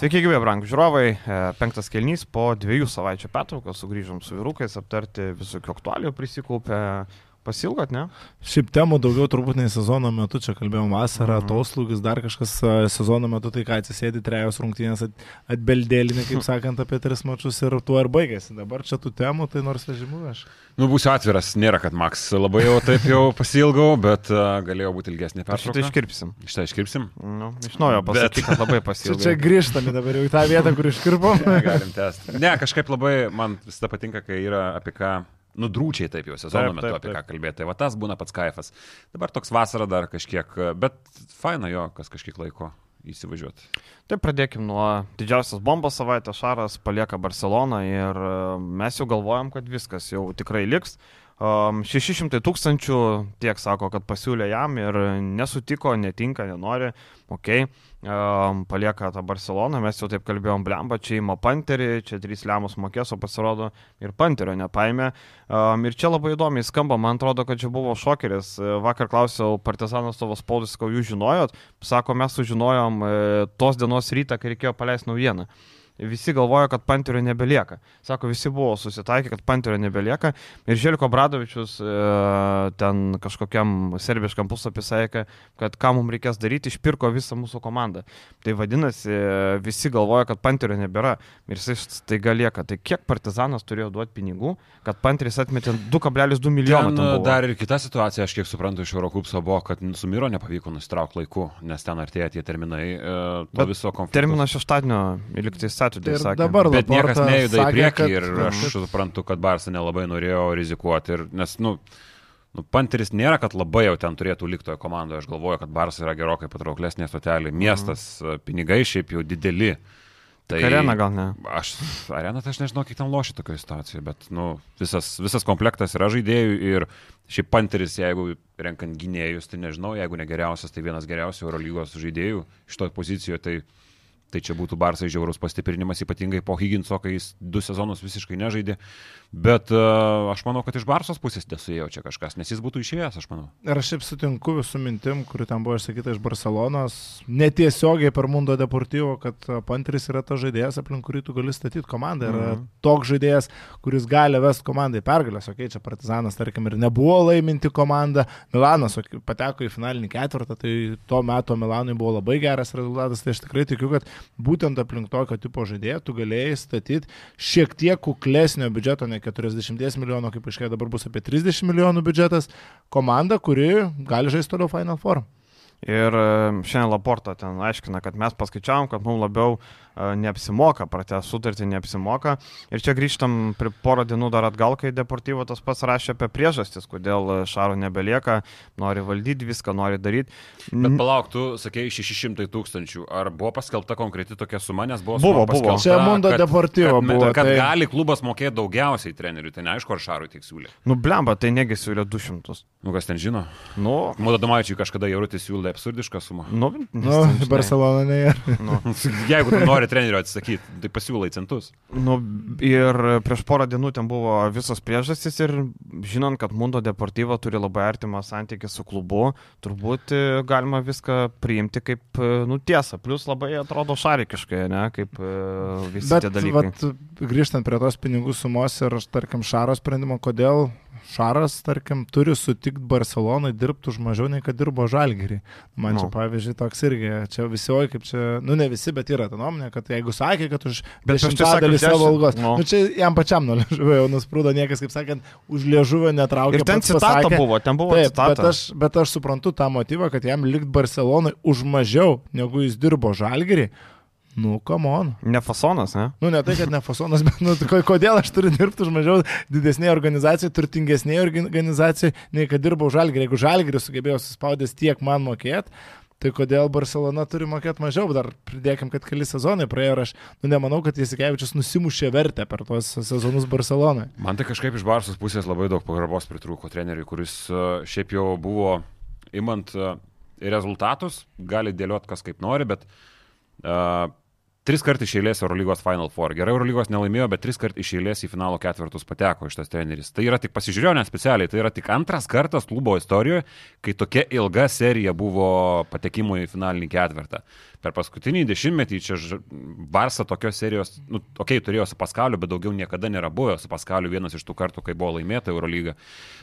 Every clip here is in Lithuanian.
Sveiki, gyvi, brangų žiūrovai. E, Penktas kelnys po dviejų savaičių pertraukos sugrįžom su vyrukais aptarti visokių aktualių prisikaupę. Pasilgot, ne? Šiaip temų daugiau turbūt nei sezono metu, čia kalbėjom vasarą, mhm. atoslūgis, dar kažkas sezono metu, tai ką atsisėdi trejos rungtynės at, atbeldėlinį, kaip sakant, apie tris mačius ir tuo ir baigėsi. Dabar čia tų temų, tai nors vežimu aš. Nu, būsiu atviras, nėra, kad Maks labai jau taip jau pasilgau, bet uh, galėjo būti ilgesnė pertrauka. Šitą iškirpsim. Šitą iškirpsim? Nu, iš naujo pasakyk, bet... kad labai pasilgau. čia, čia grįžtame dabar jau į tą vietą, kur iškirpom. ne, galim tęsti. Ne, kažkaip labai man visada patinka, kai yra apie ką nudrūčiai taip jau sezono taip, metu taip, apie taip. ką kalbėti. Tai va tas būna pats kaifas. Dabar toks vasara dar kažkiek, bet faina jo, kas kažkiek laiko įsivažiuoti. Tai pradėkim nuo didžiausios bombos savaitės. Šaras palieka Barceloną ir e, mes jau galvojam, kad viskas jau tikrai liks. 600 tūkstančių tiek sako, kad pasiūlė jam ir nesutiko, netinka, nenori, okei, okay. palieka tą Barceloną, mes jau taip kalbėjom, blemba, čia įmo panterį, čia trys lemus mokės, o pasirodo ir panterio nepaėmė. Ir čia labai įdomiai skamba, man atrodo, kad čia buvo šokeris. Vakar klausiau partizanos tavo spaudus, ko jūs žinojot, sako, mes sužinojom e, tos dienos rytą, kai reikėjo paleisti naujieną visi galvojo, kad Panterio nebelieka. Sako, visi buvo susitaikę, kad Panterio nebelieka. Ir Želiko Bradovičius e, ten kažkokiam serbiškam puslapį sakė, kad ką mums reikės daryti, išpirko visą mūsų komandą. Tai vadinasi, visi galvoja, kad Panterio nebėra. Ir jisai staiga lieka. Tai kiek Partizanas turėjo duoti pinigų, kad Panteris atmetė 2,2 milijoną. Dar ir kita situacija, aš kiek suprantu iš Eurokupso, buvo, kad su Miro nepavyko nusitraukti laiku, nes ten artėja tie terminai e. Terminas šeštadienio, liktai Saturday tai sakė. Dabar Bet niekas nejuda į priekį kad... ir aš suprantu, kad Barsa nelabai norėjo rizikuoti. Ir, nes, nu, nu, Panteris nėra, kad labai jau ten turėtų likti toje komandoje. Aš galvoju, kad Barsa yra gerokai patrauklesnė stotelė. Miestas, mhm. pinigai šiaip jau dideli. Tai arena gal ne? Aš, arena, tai aš nežinau, kiek ten lošia tokioje situacijoje, bet nu, visas, visas komplektas yra žaidėjų ir šiaip Panteris, jeigu renkant gynėjus, tai nežinau, jeigu ne geriausias, tai vienas geriausių Eurolygos žaidėjų to pozicijoje, tai Tai čia būtų Barsai žiaurus pastiprinimas, ypatingai po Higginso, kai jis du sezonus visiškai nežaidė. Bet uh, aš manau, kad iš Barsos pusės nesuėjo čia kažkas, nes jis būtų išėjęs, aš manau. Ir aš šiaip sutinku su mintim, kuri ten buvo išsakyta iš Barcelonos, netiesiogiai per Mundo Deportivo, kad Panteris yra tas žaidėjas, aplink kurį tu gali statyti komandą. Yra mhm. toks žaidėjas, kuris gali vesti komandai pergalės. Ok, čia Partizanas, tarkim, ir nebuvo laiminti komanda. Milanas pateko į finalinį ketvirtą, tai tuo metu Milanui buvo labai geras rezultatas. Tai aš tikrai tikiu, kad būtent aplink tokio tipo žaidėją tu galėjai statyti šiek tiek kuklesnio biudžeto, ne 40 milijonų, kaip aiškiai dabar bus apie 30 milijonų biudžetas, komanda, kuri gali žaisti toliau Final Four. Ir e, šiandien Laporta ten aiškina, kad mes paskaičiavom, kad mums labiau neapsimoka, pratęs sutartį neapsimoka. Ir čia grįžtam prie porą dienų dar atgal, kai Deportivo tas pats rašė apie priežastis, kodėl Šaro nebelieka, nori valdyti viską, nori daryti. Bet palauk, tu sakėjai 600 tūkstančių. Ar buvo paskelbta konkreti tokia suma, nes buvo Buvo, buvo. Čia Mundo kad, Deportivo kad, buvo. Kad, tai... gali klubas mokėti daugiausiai treneriui, tai neaišku, ar Šarui tik siūlė. Nu, blemba, tai negi siūlė 200. Nu, kas ten žino? Nu. Mūda Domaičiui kažkada Jaurutis siūlė absurdišką sumą. Nu, nu Barcelona ne. Nu. Jeigu tu nori trenerio atsisakyti, tai pasiūlai centus. Nu, ir prieš porą dienų ten buvo visos priežastys ir žinant, kad Mundo Deportivo turi labai artimą santykį su klubu, turbūt galima viską priimti kaip, nu, tiesą. Plus labai atrodo šarikiškai, ne, kaip e, visi Bet, tie dalykai. Bet, grįžtant prie tos pinigų sumos ir, tarkim, Šaro sprendimo, kodėl Šaras, tarkim, turi sutikti Barcelonai dirbti už mažiau nei kad dirbo Žalgirį. Man no. čia, pavyzdžiui, toks irgi, čia visi, oi, kaip čia, nu ne visi, bet yra ta nuomonė, kad jeigu sakė, kad už dešimtadalį savo algos, no. nu čia jam pačiam nuo liežuvio jau nusprūdo niekas, kaip sakant, už liežuvio netraukė. Ir ten citata pasakė, buvo, ten buvo taip, citata. Bet aš, bet aš suprantu tą motyvą, kad jam likt Barcelonai už mažiau, negu jis dirbo Žalgirį. Nu, kamon. Ne fasonas, ne? Nu, ne tai, kad ne fasonas, bet nu, kodėl aš turiu dirbti už mažiau didesnėje organizacijoje, turtingesnėje organizacijoje, nei kad dirbau žalgerį. Jeigu žalgerį sugebėjau suspaudęs tiek man mokėti, tai kodėl Barcelona turi mokėti mažiau, dar pridėkim, kad keli sezonai praėjo ir aš nu, nemanau, kad Jasikevičius nusimušė vertę per tuos sezonus Barcelonai. Man tai kažkaip iš Barsos pusės labai daug pagarbos pritrūko treneriui, kuris e, šiaip jau buvo, imant e, rezultatus, gali dėlioti kas kaip nori, bet uh, Tris kartus iš eilės Eurolygos Final Four. Gerai, Eurolygos nelaimėjo, bet tris kartus iš eilės į finalo ketvirtus pateko šitas treneris. Tai yra tik, pasižiūrėjau net specialiai, tai yra tik antras kartas klubo istorijoje, kai tokia ilga serija buvo patekimo į finalinį ketvirtą. per paskutinį dešimtmetį čia Barsa tokios serijos, nu, okei, okay, turėjo su Paskaliu, bet daugiau niekada nėra buvę su Paskaliu vienas iš tų kartų, kai buvo laimėta Eurolyga.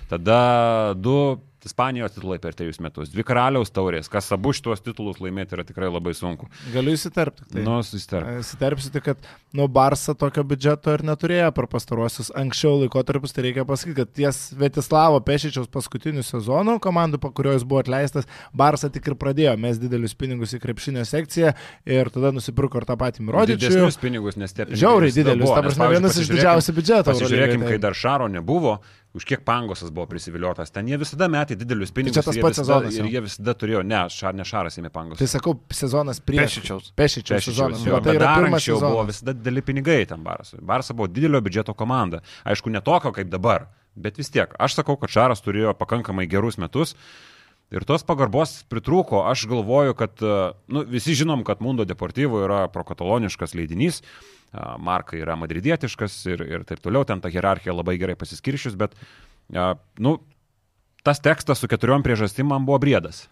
Tada du Ispanijos titulai per trejus metus, dvi karaliaus taurės, kas abu šitos titulus laimėti yra tikrai labai sunku. Galiu įsiterpti. Tai. Nu, susitarp. Įsiterpsite, kad nu, Barsa tokio biudžeto ir neturėjo per pastaruosius anksčiau laikotarpius, tai reikia pasakyti, kad ties Vetislavo Pešičiaus paskutinių sezonų komandų, po kurio jis buvo atleistas, Barsa tik ir pradėjo mes didelius pinigus į krepšinio sekciją ir tada nusipirko ir tą patį Mirodičių. Didesnius pinigus, nes tie pinigai Žiauriai didelius, ta prasme, vienas iš didžiausių biudžetų. Pasižiūrėkim, Eurolygoj, kai dar Šaro nebuvo, už kiek pangosas buvo prisiviliotas, ten jie visada metė didelius pinigus. Tai čia tas ir jie pats visada- sezonas jau. Ir jie visada turėjo, ne, šar, ne Šaras ėmė pangosą. Tai sakau, sezonas prieš. Pešičiaus. Pešičiaus Pešičiaus, sezonas. jo, Jo, tai bet yra dar pirmas anksčiau buvo sezonas. visada dideli pinigai ten Barsui. Barsa buvo didelio biudžeto komanda. Aišku, ne tokio kaip dabar, bet vis tiek. Aš sakau, kad Šaras turėjo pakankamai gerus metus. Ir tos pagarbos pritrūko. Aš galvoju, kad e, nu, visi žinom, kad Mundo Deportivo yra prokataloniškas leidinys. a, Markai yra madridietiškas ir, ir taip toliau, ten ta hierarchija labai gerai pasiskiršius, bet, a, nu, tas tekstas su keturiom priežastim man buvo briedas.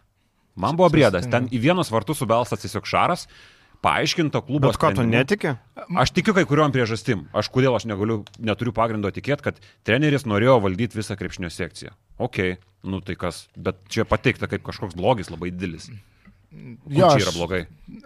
Man buvo briedas. Ten į vienus vartus subelstas tiesiog šaras, paaiškinta klubo. Bet ko tu netiki? Aš tikiu kai kuriuom priežastim. Aš kodėl aš negaliu, neturiu pagrindo tikėti, kad treneris norėjo valdyti visą krepšinio sekciją. Ok, nu tai kas, bet čia pateikta kaip kažkoks blogis labai didelis. Jo, čia yra aš- blogai.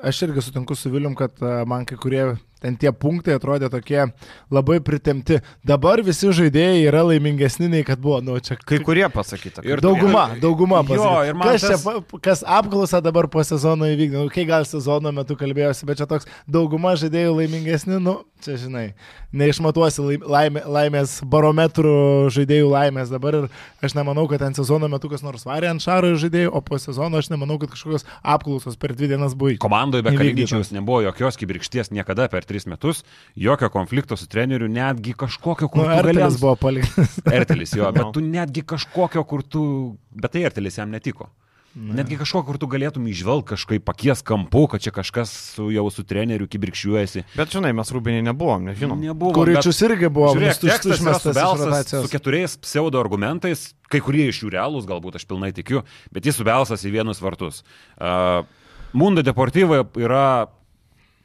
Aš irgi sutinku su Vilium, kad a, man kai kurie ten tie punktai atrodė tokie labai pritemti. Dabar visi žaidėjai yra laimingesni nei kad buvo. Nu, čia Kai kurie pasakyta. Ir- dauguma, ir- dauguma. Jo, pasakyta. ir man kas, tas- čia, kas apklausą dabar po sezono įvykdė, nu, kai gal sezono metu kalbėjosi, bet čia toks dauguma žaidėjų laimingesni, nu, čia žinai, neišmatuosi laim- laimė, laimės barometrų žaidėjų laimės dabar ir aš nemanau, kad ten sezono metu kas nors varė ant šaro žaidėjų, o po sezono aš nemanau, kad kažkokios apklausos per dvi dienas buvo. Komandoje be. Kalnyčiaus nebuvo jokios kibirkšties niekada per tris metus, jokio konflikto su treneriu, netgi kažkokio, kur Nu, tu Ertelis galėjai. buvo paliktas. Ertelis jo, bet No. tu netgi kažkokio, kur tu, bet tai Ertelis jam netiko. Netgi kažko, kur tu galėtum išvelgti kažkaip pakies kampu, kad čia kažkas su, jau su treneriu kibirkščiuojasi. Bet žinai, mes rūbiniai nebuvom, nežinom. Nebuvo. Kuričius irgi buvo Žiūrėk, tekstas išmestas rotacijos. su keturiais pseudo argumentais, kai kurie iš jų realūs, galbūt aš pilnai tikiu, bet jis subelstas į vienus vartus. Uh, Mundo Deportivo yra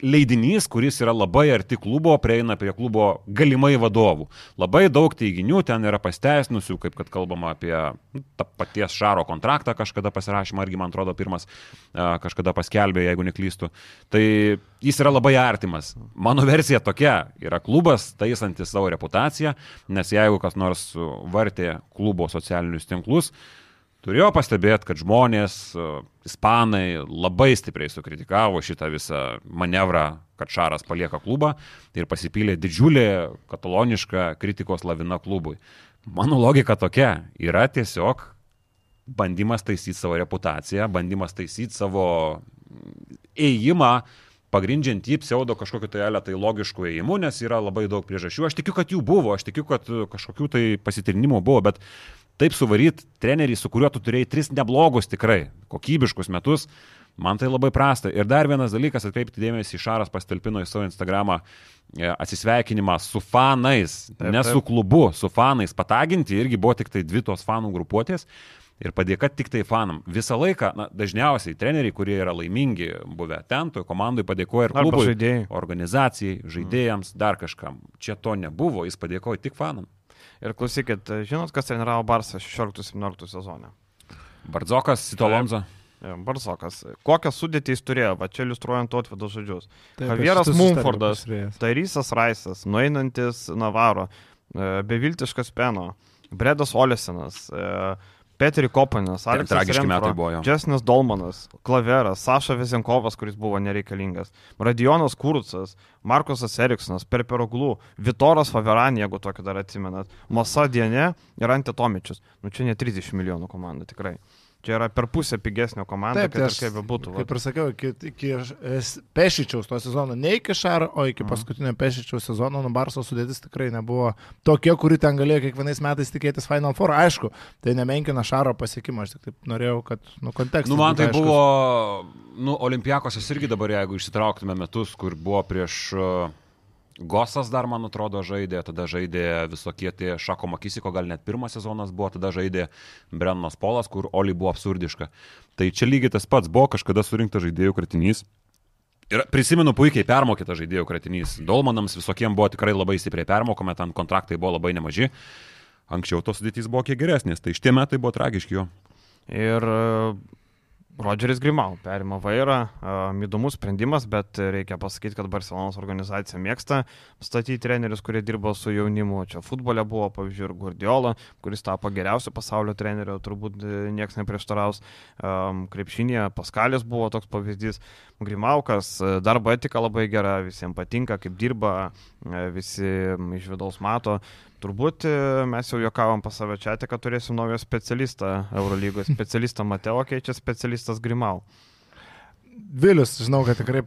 leidinys, kuris yra labai arti klubo, prieina prie klubo galimai vadovų. Labai daug teiginių ten yra pasteisinusių, kaip kad kalbama apie nu, tą paties Šaro kontraktą kažkada pasirašymą, irgi man atrodo pirmas kažkada paskelbė, jeigu neklystu. Tai jis yra labai artimas. Mano versija tokia, yra klubas taisantis savo reputaciją, nes jeigu kas nors vartė klubo socialinius tinklus, Turėjau pastebėti, kad žmonės, e, ispanai labai stipriai sukritikavo šitą visą manevrą, kad Šaras palieka klubą ir pasipylė didžiulė kataloniška kritikos lavina klubui. Mano logika tokia - yra tiesiog bandymas taisyti savo reputaciją, bandymas taisyti savo ėjimą, pagrindžiant jį pseudo kažkokiu tai elę tai logišku ėjimu, nes yra labai daug priežasčių. Aš tikiu, kad jų buvo, aš tikiu, kad kažkokių tai pasitirinimų buvo, bet taip suvaryt trenerį, su kuriuo tu turėjai tris neblogus tikrai, kokybiškus metus, man tai labai prasta. Ir dar vienas dalykas, atkreipti dėmesį, Šaras pastelpino į savo Instagramą e, atsisveikinimą su fanais, Taip, ne taip. su klubu, su fanais pataginti, irgi buvo tik tai dvi tos fanų grupuotės. Ir padėka tik tai fanam. Visą laiką, na, dažniausiai treneriai, kurie yra laimingi buvę ten, toj komandai padėkoja ir klubui, žaidėjai. organizacijai, žaidėjams, dar kažkam. Čia to nebuvo, jis padėkoja tik fanam. Ir klausykit, žinot, kas treniravo Barsą 16-17 sezone? Bardzokas, Sitolonzo. Jo, Barsokas. Kokią sudėtį jis turėjo, va čia iliustruojant Otvido žodžius. Javieras Mumfordas, Tairysas Raisas, nueinantis Navaro, e, beviltiškas Peno, Bredas Olesinas, e, Petri Kopanas, Aleksas tragiški metai buvo jo. Džesnis Dolmanas, Klaveras, Saša Vezenkovas, kuris buvo nereikalingas, Radionas Kurucas, Markusas Eriksonas, Perperoglų, Vitoras Faveran, jeigu tokį dar atsimenat, Masa Dienė ir Antitomičius. Nu čia ne 30 milijonų komanda, tikrai. Čia yra per pusę pigesnio komanda, Taip, kad tai ir aš, kaip bebūtų. kaip ir sakiau, iki, iki Pešičiaus to sezono, ne iki Šaro, o iki paskutinio Pešičiaus sezono, nu Barso sudėtis tikrai nebuvo tokia, kuri ten galėjo kiekvienais metais tikėtis Final Four. Aišku, tai nemenkina Šaro pasiekimo, aš tik taip norėjau, kad, nu, kontekstas. Nu, man būtų tai aiškus. buvo, nu, Olimpiakosas irgi dabar, jeigu išsitrauktume metus, kur buvo prieš uh, Gosas dar, man atrodo, žaidė, tada žaidė visokie tie Šako Makisiko, gal net pirmas sezonas buvo, tada žaidė Brennas Polas, kur Oli buvo absurdiška. Tai čia lygiai tas pats buvo kažkada surinktas žaidėjų kratinys. Ir prisimenu puikiai permokytą žaidėjų kratinys. Dolmanams visokiem buvo tikrai labai stipriai permokome, ten kontraktai buvo labai nemaži. Anksčiau tos sudėtys buvo kiek geresnės, tai šitie metai buvo tragiški jo. Ir Rodžeris Grimau perima vairą, įdomus sprendimas, bet reikia pasakyti, kad Barcelonos organizacija mėgsta statyti trenerius, kurie dirbo su jaunimu. Čia futbole buvo, pavyzdžiui, ir Guardiola, kuris tapo geriausiu pasaulio treneriu, turbūt e, niekas neprieštaraus. Krepšinėje Paskalis buvo toks pavyzdys. Grimaukas, e, darbo etika labai gera, visiems patinka, kaip dirba, e, visi iš vidaus mato. Turbūt e, mes jau juokavom pas save čia, kad turėsim naują specialistą Eurolygos, specialistą Mateo keičia specialistas Grimau. Vilius, žinau, kad tikrai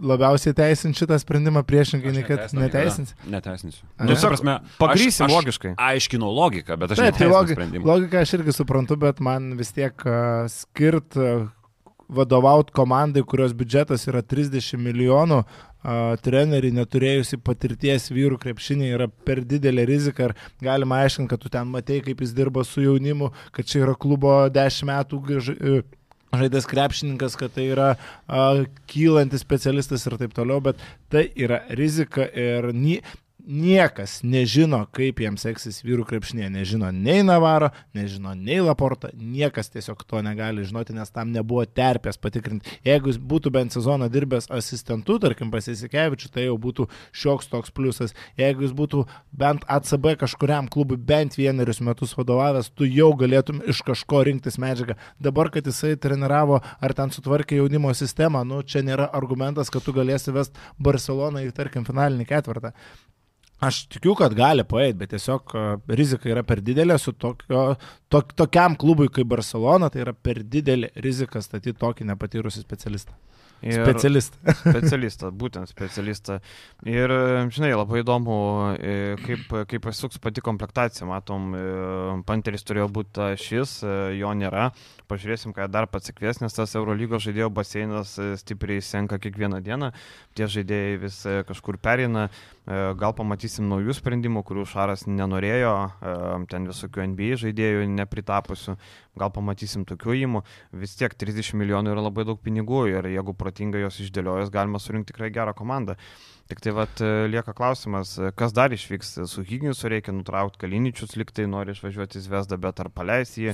labiausiai teisint šitą sprendimą priešingai, nei kad neteisins. Neteisinsiu. Nu, prasme, pagrysim logiškai. Aiškinu logiką, bet aš tai logi, sprendimą. Logiką aš irgi suprantu, bet man vis tiek uh, skirt uh, vadovauti komandai, kurios biudžetas yra 30 milijonų, treneriai neturėjusi patirties vyrų krepšinį yra per didelė rizika ir galima aiškinti, kad tu ten matei, kaip jis dirba su jaunimu, kad čia yra klubo 10 metų e, žaidęs krepšininkas, kad tai yra a, kylantis specialistas ir taip toliau, bet tai yra rizika ir nie, niekas nežino, kaip jiems seksis vyrų krepšinė. Nežino nei Navaro, nežino nei Laporta, niekas tiesiog to negali žinoti, nes tam nebuvo terpės patikrinti. Jeigu jis būtų bent sezoną dirbęs asistentu, tarkim, pasisikevičiu, tai jau būtų šioks toks pliusas. Jeigu jis būtų bent ACB kažkuriam klubui bent vienerius metus vadovavęs, tu jau galėtum iš kažko rinktis medžiagą. Dabar, kad jisai treniravo ar ten sutvarkė jaunimo sistemą, nu čia nėra argumentas, kad tu galėsi vest Barceloną į, tarkim, finalinį ketvirtą. Aš tikiu, kad gali paėti, bet tiesiog e, rizika yra per didelė su tokio, to, tokiam klubui kaip Barcelona, tai yra per didelė rizika statyti tokį nepatyrusį specialistą. Ir specialistą. specialistą, būtent specialistą. Ir, žinai, labai įdomu, e, kaip, kaip pasuks pati komplektacija. Matom, e, Panteris turėjo būti šis, jo nėra. Pažiūrėsim, ką dar pasikvies, nes tas Eurolygos žaidėjo baseinas stipriai senka kiekvieną dieną. Tie žaidėjai vis kažkur perina. Gal pamatysim naujų sprendimų, kurių Šaras nenorėjo, ten visokių NBA žaidėjų nepritapusių, gal pamatysim tokių įmų. Vis tiek 30 milijonų yra labai daug pinigų ir jeigu protingai jos išdėliojus, galima surinkti tikrai gerą komandą. Tik tai vat, e, lieka klausimas, e, kas dar išvyks. Su Higginsu reikia nutraukti Kaliničius, liktai nori išvažiuoti į Zvezdą, bet ar paleis jį.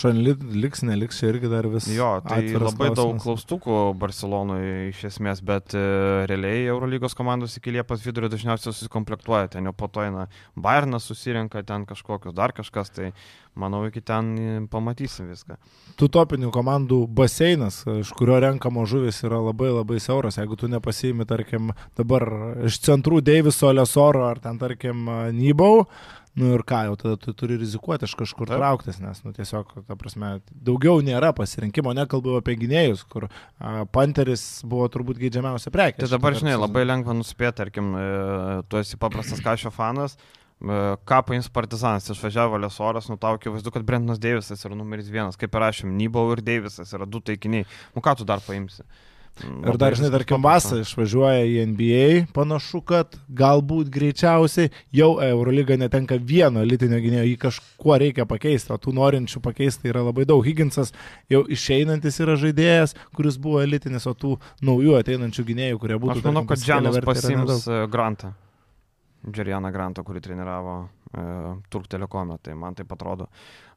Šanlit liks, neliks, irgi dar vis. Jo, tai labai klausimas. daug klaustukų Barcelonoje iš esmės, bet e, realiai Eurolygos komandos iki Liepos vidurio dažniausiai susikomplektuoja, ten jau po to eina Bayernas susirenka, ten kažkokius dar kažkas, tai manau, iki ten pamatysim viską. Tų topinių komandų baseinas, iš kurio renkamo žuvis yra labai labai siauras. Jeigu tu nepasiimi, tarkim, dabar iš centrų Deiviso, Lesoro ar ten, tarkim, Nybau, Nu ir ką, jau tada tu turi rizikuoti iš kažkur Taip. trauktis, nes, nu, tiesiog, ta prasme, daugiau nėra pasirinkimo, nekalbu apie gynėjus, kur a, Panteris buvo turbūt geidžiamiausia prekė. Tai dabar, žinai, labai lengva nuspėti, tarkim, e, tu esi paprastas kažio fanas, E, ką paims Partizanas, išvažiavo Lesoras, nu tau akivaizdu, kad Brentonas Deivisas yra numeris vienas, kaip ir rašėm, Nybau ir Deivisas yra du taikiniai. Nu ką tu dar paimsi? Ir dar, žinai, tarkim, Vasą išvažiuoja į NBA, panašu, kad galbūt greičiausiai jau Eurolyga netenka vieno elitinio gynėjo, jį kažkuo reikia pakeisti, o tų norinčių pakeisti yra labai daug. Higginsas jau išeinantis yra žaidėjas, kuris buvo elitinis, o tų naujų ateinančių gynėjų, kurie būtų... Aš manau, kad Džianas pasiims e, Grantą. Džerianą Grantą, kurį treniravo Turk Telekome, tai man tai atrodo.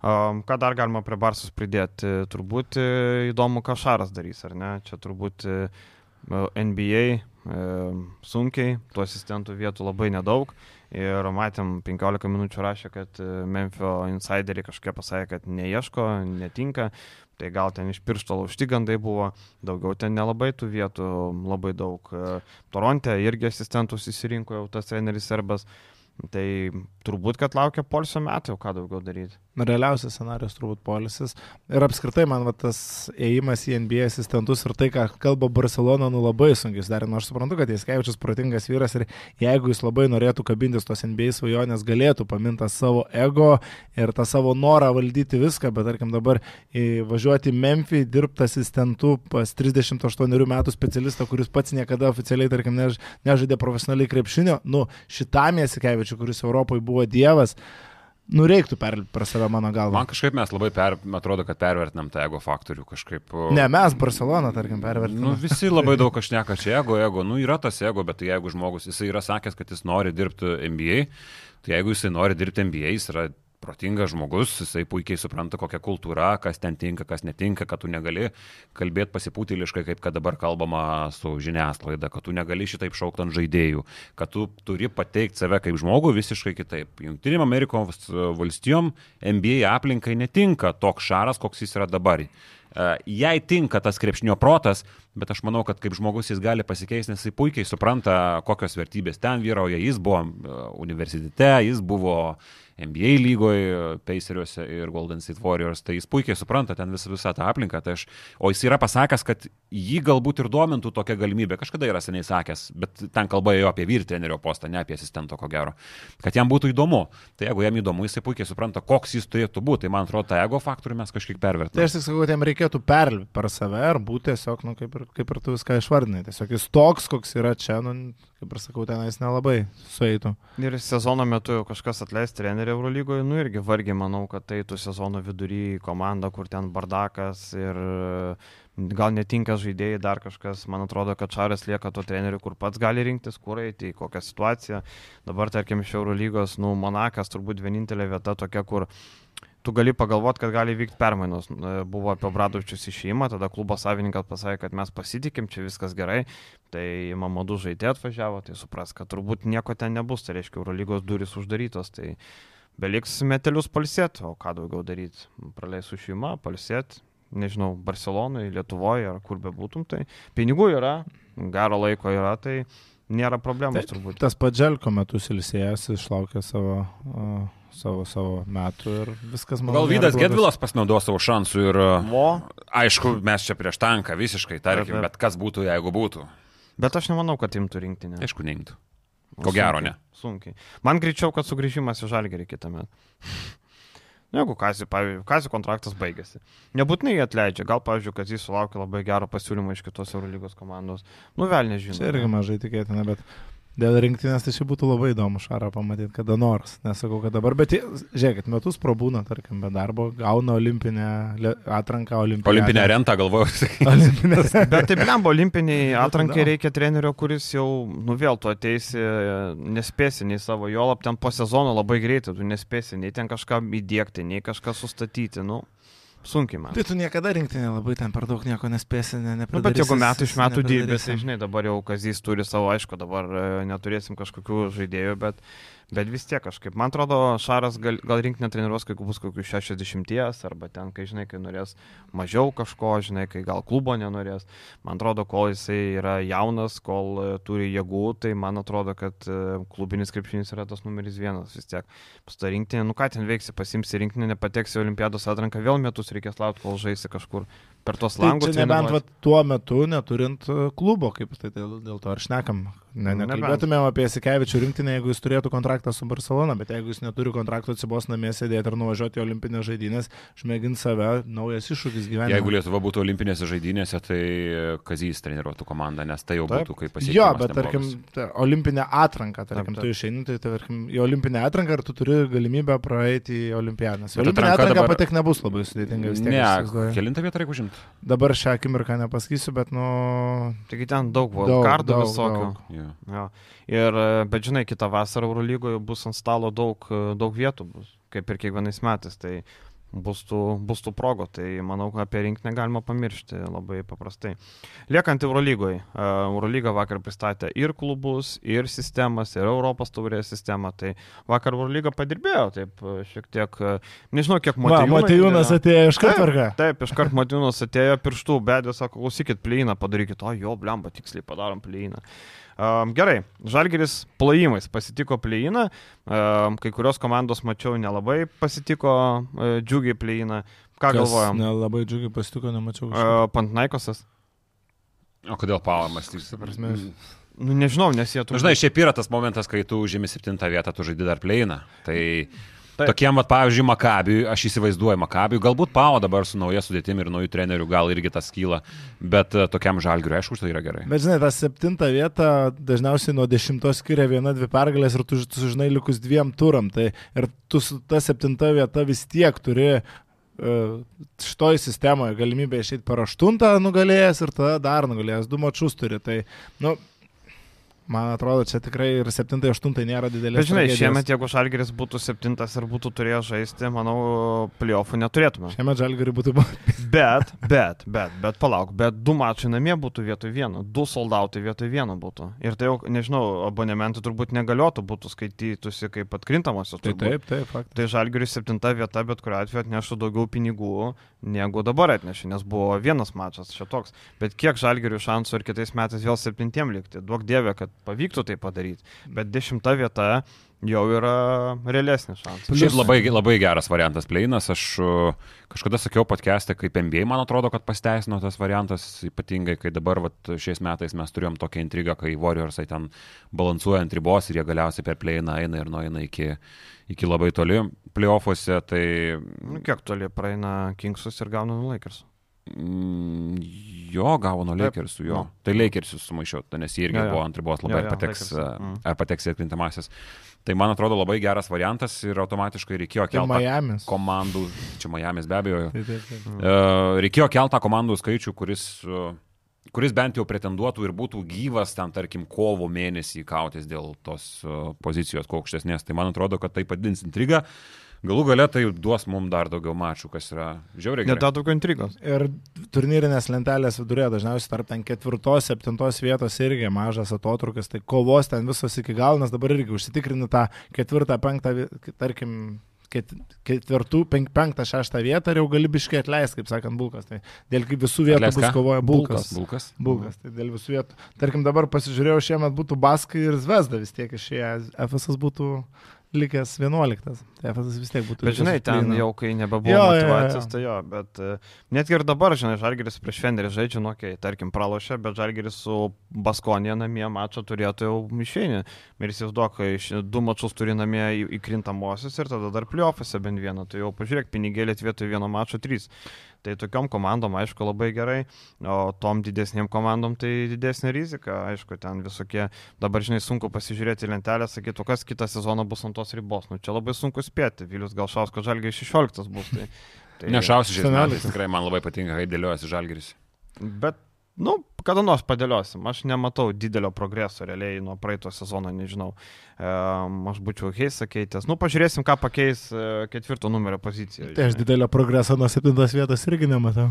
Ką dar galima prie Barsus pridėti? Turbūt e, įdomu, ką Šaras darys, ar ne? Čia turbūt e, NBA e, sunkiai, tų asistentų vietų labai nedaug. Ir matėm, 15 minučių rašė, kad e, Memphio insideriai kažkiek pasakė, kad neieško, netinka. Tai gal ten iš piršto laužti gandai buvo, daugiau ten nelabai tų vietų, labai daug. E, Toronte irgi asistentus įsirinko jau tas treneris Serbas. Tai turbūt, kad laukia polsio metų, ką daugiau daryti. Realiausias scenarius turbūt polisis. Ir apskritai man va, tas ėjimas į NBA asistentus ir tai, ką kalba Barcelona, nu labai sunkiai sudarė. Nors suprantu, kad Jaskievičius protingas vyras ir jeigu jis labai norėtų kabintis tos NBA svajonės, galėtų paminti savo ego ir tą savo norą valdyti viską, bet tarkim dabar važiuoti į Memphį, dirbti asistentu pas 38 metų specialistą, kuris pats niekada oficialiai, tarkim, nežaidė profesionaliai krepšinio, nu šitam Jaskievičiui, kuris Europoje buvo dievas, nu, reiktų perlipti per save mano galvą. Man kažkaip mes labai, per, atrodo, kad pervertinam tą ego faktorių kažkaip. Ne, mes Barcelona, tarkim, Nu, pervertiname. visi labai daug aš neka čia ego, ego. Nu, yra tas ego, bet tai jeigu žmogus, jisai yra sakęs, kad jis nori dirbti MBA, tai jeigu jisai nori dirbti MBA, jis yra protingas žmogus, jisai puikiai supranta, kokia kultūra, kas ten tinka, kas netinka, kad tu negali kalbėti pasipūtiliškai, kaip kad dabar kalbama su žiniasklaida, kad tu negali šitaip šaukti ant žaidėjų, kad tu turi pateikti save kaip žmogų visiškai kitaip. Junktinėm Amerikos valstijom MBA aplinkai netinka toks šaras, koks jis yra dabar. E, Jai tinka tas krepšnio protas, bet aš manau, kad kaip žmogus jis gali pasikeisti, nes jis puikiai supranta, kokios vertybės ten vyrauja. Jis buvo e, universitete, jis buvo NBA lygoje, Paceriuose ir Golden State Warriors, tai jis puikiai supranta ten visą, visą tą aplinką. Tai aš, o jis yra pasakęs, kad jį galbūt ir domintų tokia galimybė, kažkada yra seniai sakęs, bet ten kalba ėjo apie vyr trenerio postą, ne apie asistento, ko gero, kad jam būtų įdomu. Tai jeigu jam įdomu, jisai puikiai supranta, koks jis turėtų būti. Tai man atrodo, tą ego faktorių mes kažkiek Tai pervertiname. aš tik sakau, kad jam reikėtų perlipti per save ir būti tiesiog, nu, kaip ir, kaip ir tu viską išvardinai. Tiesiog jis toks, koks yra čia, nu, kaip ir sakau, tenais nelabai sueitų. Ir sezono metu kažkas atleis trenerių Eurolygoje, nu irgi vargiai manau, kad tai tu sezono vidury komanda, kur ten bardakas ir e, gal netinka žaidėjai, dar kažkas. Man atrodo, kad Čaras lieka to treneriu, kur pats gali rinktis, kur eiti, į kokią situaciją. Dabar, tarkim, iš Eurolygos, nu, Monakas turbūt vienintelė vieta tokia, kur tu gali pagalvoti, kad gali vykti permainos. Buvo apie Bradovičius išėjimą, tada klubo savininkas pasakė, kad mes pasitikim, čia viskas gerai. Tai Mamadų žaidėjai atvažiavo, tai supras, kad turbūt nieko ten nebus, tai reiškia, Eurolygos durys uždarytos. Tai beliks metelius palsėti, o ką daugiau daryti? Praleis su šeima, palsėti, nežinau, Barcelonoje, Lietuvoje ar kur bebūtum, tai pinigų yra, gero laiko yra, tai nėra problemos Taip. turbūt. Tas padželko metus ilsėjęs, išlaukė savo, uh, savo, savo metų ir viskas man. Gal Vydas Gedvilas pasinaudos savo šansų ir, Vo, aišku, mes čia prieš tanką visiškai, tarkim, taip. bet kas būtų, jeigu būtų. bet aš nemanau, kad imtų rinktinę. Aišku, neimtų. Ko gero, ne. Sunkiai. Man greičiau, kad sugrįžimas į žalgerį kitą Jeigu Kazio, pavyzdžiui, Kazio kontraktas baigėsi. Nebūtinai jį atleidžia, gal, pavyzdžiui, kad jis sulaukė labai gero pasiūlymo iš kitos Eurolygos komandos. Nu, vėl nežinau. Čia irgi mažai tikėtina, bet dėl rinktinės tai čia būtų labai įdomu šarą pamatyti kada nors. Nesakau, kad dabar, bet žiūrėkit, metus prabūna, tarkim, be darbo, gauna olimpinę atranką olimpinę. Olimpinę rentą galvoju. Olimpinę. Bet taip, lembo, olimpiniai atrankai reikia trenerio, kuris jau, nu vėl tu ateisi, nespėsi nei savo, jo lab ten po sezono labai greitai, tu nespėsi nei ten kažką įdėkti, nei kažką sustatyti, nu, sunkiai man. Tai tu niekada rinktinė labai ten per daug nieko nespėsi, ne, Nu, nepadarysi. bet jeigu metų iš metų nepadarysi. tai žinai, dabar jau Kazys turi savo, aišku, dabar e, neturėsim kažkokių žaidėjų, bet, bet vis tiek kažkaip. Man atrodo, Šaras gal, gal rinkti netreniruos, kai bus kokių 60 arba ten, kai žinai, kai norės mažiau kažko, žinai, kai gal klubo nenorės. Man atrodo, kol jisai yra jaunas, kol e, turi jėgų, tai man atrodo, kad e, klubinis krepšinis yra tas numeris vienas vis tiek. Pasta rinktinė, nu ką ten veiksi, pasimsi rinktinę, nepateksi Olimpiados atranką, vėl metus reikės laukti, kol žaisi kažkur per tuos Tai langus. čia nebent va, tuo metu neturint e, klubo, kaip tai dėl, dėl to ar šnekam. Ne, Nu, nekalbėtumėm apie Sikevičių rinktinę, jeigu jis turėtų kontraktą su Barcelona, bet jeigu jis neturi kontrakto, atsibos namie sėdėti ir nuvažiuoti į olimpinės žaidynės, išmėginti save, naujas iššūkis gyvenime. Jeigu Lietuva būtų olimpinėse žaidynėse, tai Kazys treniruotų komandą, nes tai jau Taip. būtų kaip pasiekimas. Jo, bet tarkim, neblogas. ta, olimpinė atranka, tarkim, Taip, taip. tu išeini, tai tarkim, į olimpinę atranką ir tu turi galimybę praeiti į olimpiadą. Olimpinė atranka dabar- patek nebus labai sudėtinga vis tiek. Ne, kelintą vietą reikia užimti. Dabar šią akimirką nepasakysiu, bet nu... Taigi ten daug Daug, wildcardų daug, visokių. daug. Jo. Jo. Ir, e, bet žinai, kitą vasarą Eurolygoje bus ant stalo daug, e, daug vietų, bus, kaip ir kiekvienais metais. Tai bus tų, bus tų progų, tai manau, kad apie rinkinį galima pamiršti labai paprastai. Liekant Eurolygoje, Eurolyga vakar pristatė ir klubus, ir sistemas, ir Europos taurės sistemą, tai vakar Eurolyga padirbėjo, taip e, šiek tiek, e, nežinau, kiek Matijūnas įdėjo. atėjo iš karto. Taip, iškart Matijūnas atėjo pirštų, bedė, sako, klausykit, plyną padarykit, o jo, blemba, tiksliai padarom plyną. Um, gerai, Žalgeris plojimais pasitiko plyną, um, kai kurios komandos mačiau nelabai pasitiko uh, džiugiai plyną. Ką galvojam? Nelabai džiugiai pasitiko, nemačiau. Uh, Pantnaikosas? O kodėl? Tai, prasme, Nu, nežinau, nes jie Nu, žinai, šiaip yra tas momentas, kai tu užimi septintą vietą, tu žaidži dar pleiną. Tai Taip. Tokiem, vat, pavyzdžiui, Makabiui, aš įsivaizduoju Makabiui, galbūt Pau dabar su nauja sudėtimi ir naujų trenerių gal irgi tas kyla, bet e, tokiam žalgiui, aišku, tai yra gerai. Bet žinai, tą septintą vietą dažniausiai nuo dešimtos skiria viena, dvi pergalės ir tu, tu sužinai likus dviem turam. Tai ir tu su ta septinta vieta vis tiek turi e, šitoj sistemoje galimybę išeiti per aštuntą nugalėjęs ir tada dar nugalėjęs, du mačius turi. Tai, nu, Man atrodo, čia tikrai ir 7-8 nėra didelė. Bet žinai, šiemet, jeigu Žalgeris būtų 7 ir būtų turėjęs žaisti, manau, playoffų neturėtume. Šiemet Žalgerį būtų. bet, bet, bet, bet palauk, bet du mačai namie būtų vietoj vieno, du soldautai vietoj vieno būtų. Ir tai jau, nežinau, abonementai turbūt negaliotų, būtų skaitytųsi kaip atkrintamosios. Tai taip, taip, faktas. Tai Žalgeris 7 vieta, bet kuriu atveju atneštų daugiau pinigų, negu dabar atnešė, nes buvo vienas mačas čia toks. Bet kiek Žalgerių šansų ir kitais metais vėl septintiem likti? Duok dievė, kad pavyktų tai padaryti. Bet dešimta vieta jau yra realesnis šansas. Šiaip labai, labai geras variantas pleinas. Aš uh, kažkada sakiau podcast'e, kaip NBA, man atrodo, kad pasteisino tas variantas, ypatingai, kai dabar vat, šiais metais mes turėjom tokią intrigą, kai Warriorsai ten balansuoja ant ribos ir jie galiausiai per pleiną eina ir nueina iki, iki labai toli playoffuose. Tai... Nu, kiek toli praeina Kingsus ir gauna Lakers? Mm, jo, gavo nuo Lakersų, jo. No. Tai Lakersus sumaišiau, nes jie irgi jo, jo. buvo ant ribos labai, jo, jo, ar pateks, mm. ar pateks į atkintamasis. Tai man atrodo labai geras variantas ir automatiškai reikėjo kelti komandų, čia Miami's be abejo, taip, taip, taip. Uh, reikėjo keltą komandų skaičių, kuris, uh, kuris bent jau pretenduotų ir būtų gyvas ten, tarkim, kovo mėnesį kautis dėl tos uh, pozicijos kuo aukštesnės. Tai man atrodo, kad tai padins intrigą. Galų galia tai duos mums dar daugiau mačų, kas yra žiauriai. Net daugiau intrigos. Ir turnyrinės lentelės vidurė dažniausiai tarp ten ketvirtos, septintos vietos irgi mažas atotrukis, tai kovos ten visos iki galo, nes dabar irgi užsitikrini tą ketvirtą, penktą, tarkim, ketvirtų, penk, penktą, šeštą vietą ir jau gali biškai atleisti, kaip sakant, bulkas. Tai dėl visų vietų Atleisk, bus kovoja bulkas. Bulkas. Bulkas. Tai dėl visų vietų. Tarkim, dabar pasižiūrėjau, šiemet būtų Baskai ir Zvezda vis tiek išėję. FSS būtų likęs 11. Tai FSS vis tiek būtų. Bet žinai, ten jau kai nebebuvo jo, motivacijos, jo, jo. tai jo, bet uh, net ir dabar, žinai, Žalgeris prieš Fenderį žaidžia, nu, kai, tarkim, pralošė, bet Žalgeris su Baskonė namie mačą turėtų jau išeini. Ir įsivaizduok, kai du mačus turi namie įkrintamosios ir tada dar pliofose bent vieną, tai jau pažiūrėk, pinigėlė vietoj vieno mačo trys. Tai tokiom komandom, aišku, labai gerai, o tom didesniem komandom tai didesnė rizika, aišku, ten visokie, dabar žinai, sunku pasižiūrėti lentelę, sakyti, kas kitą sezoną bus ant tos ribos. Nu, čia labai sunku spėti, Vilius Galšausko žalgiai 16 bus. Tai, tai... Nešausiu šiais metais, tikrai man labai patinka, kaip dėliojasi žalgiris. Bet Nu, kada nors padėliosim. Aš nematau didelio progreso realiai nuo praeito sezono, nežinau. E, aš būčiau Heisa keitęs. Nu, pažiūrėsim, ką pakeis e, ketvirto numerio pozicija. Tai aš didelio progreso nuo septintos vietos irgi nematau.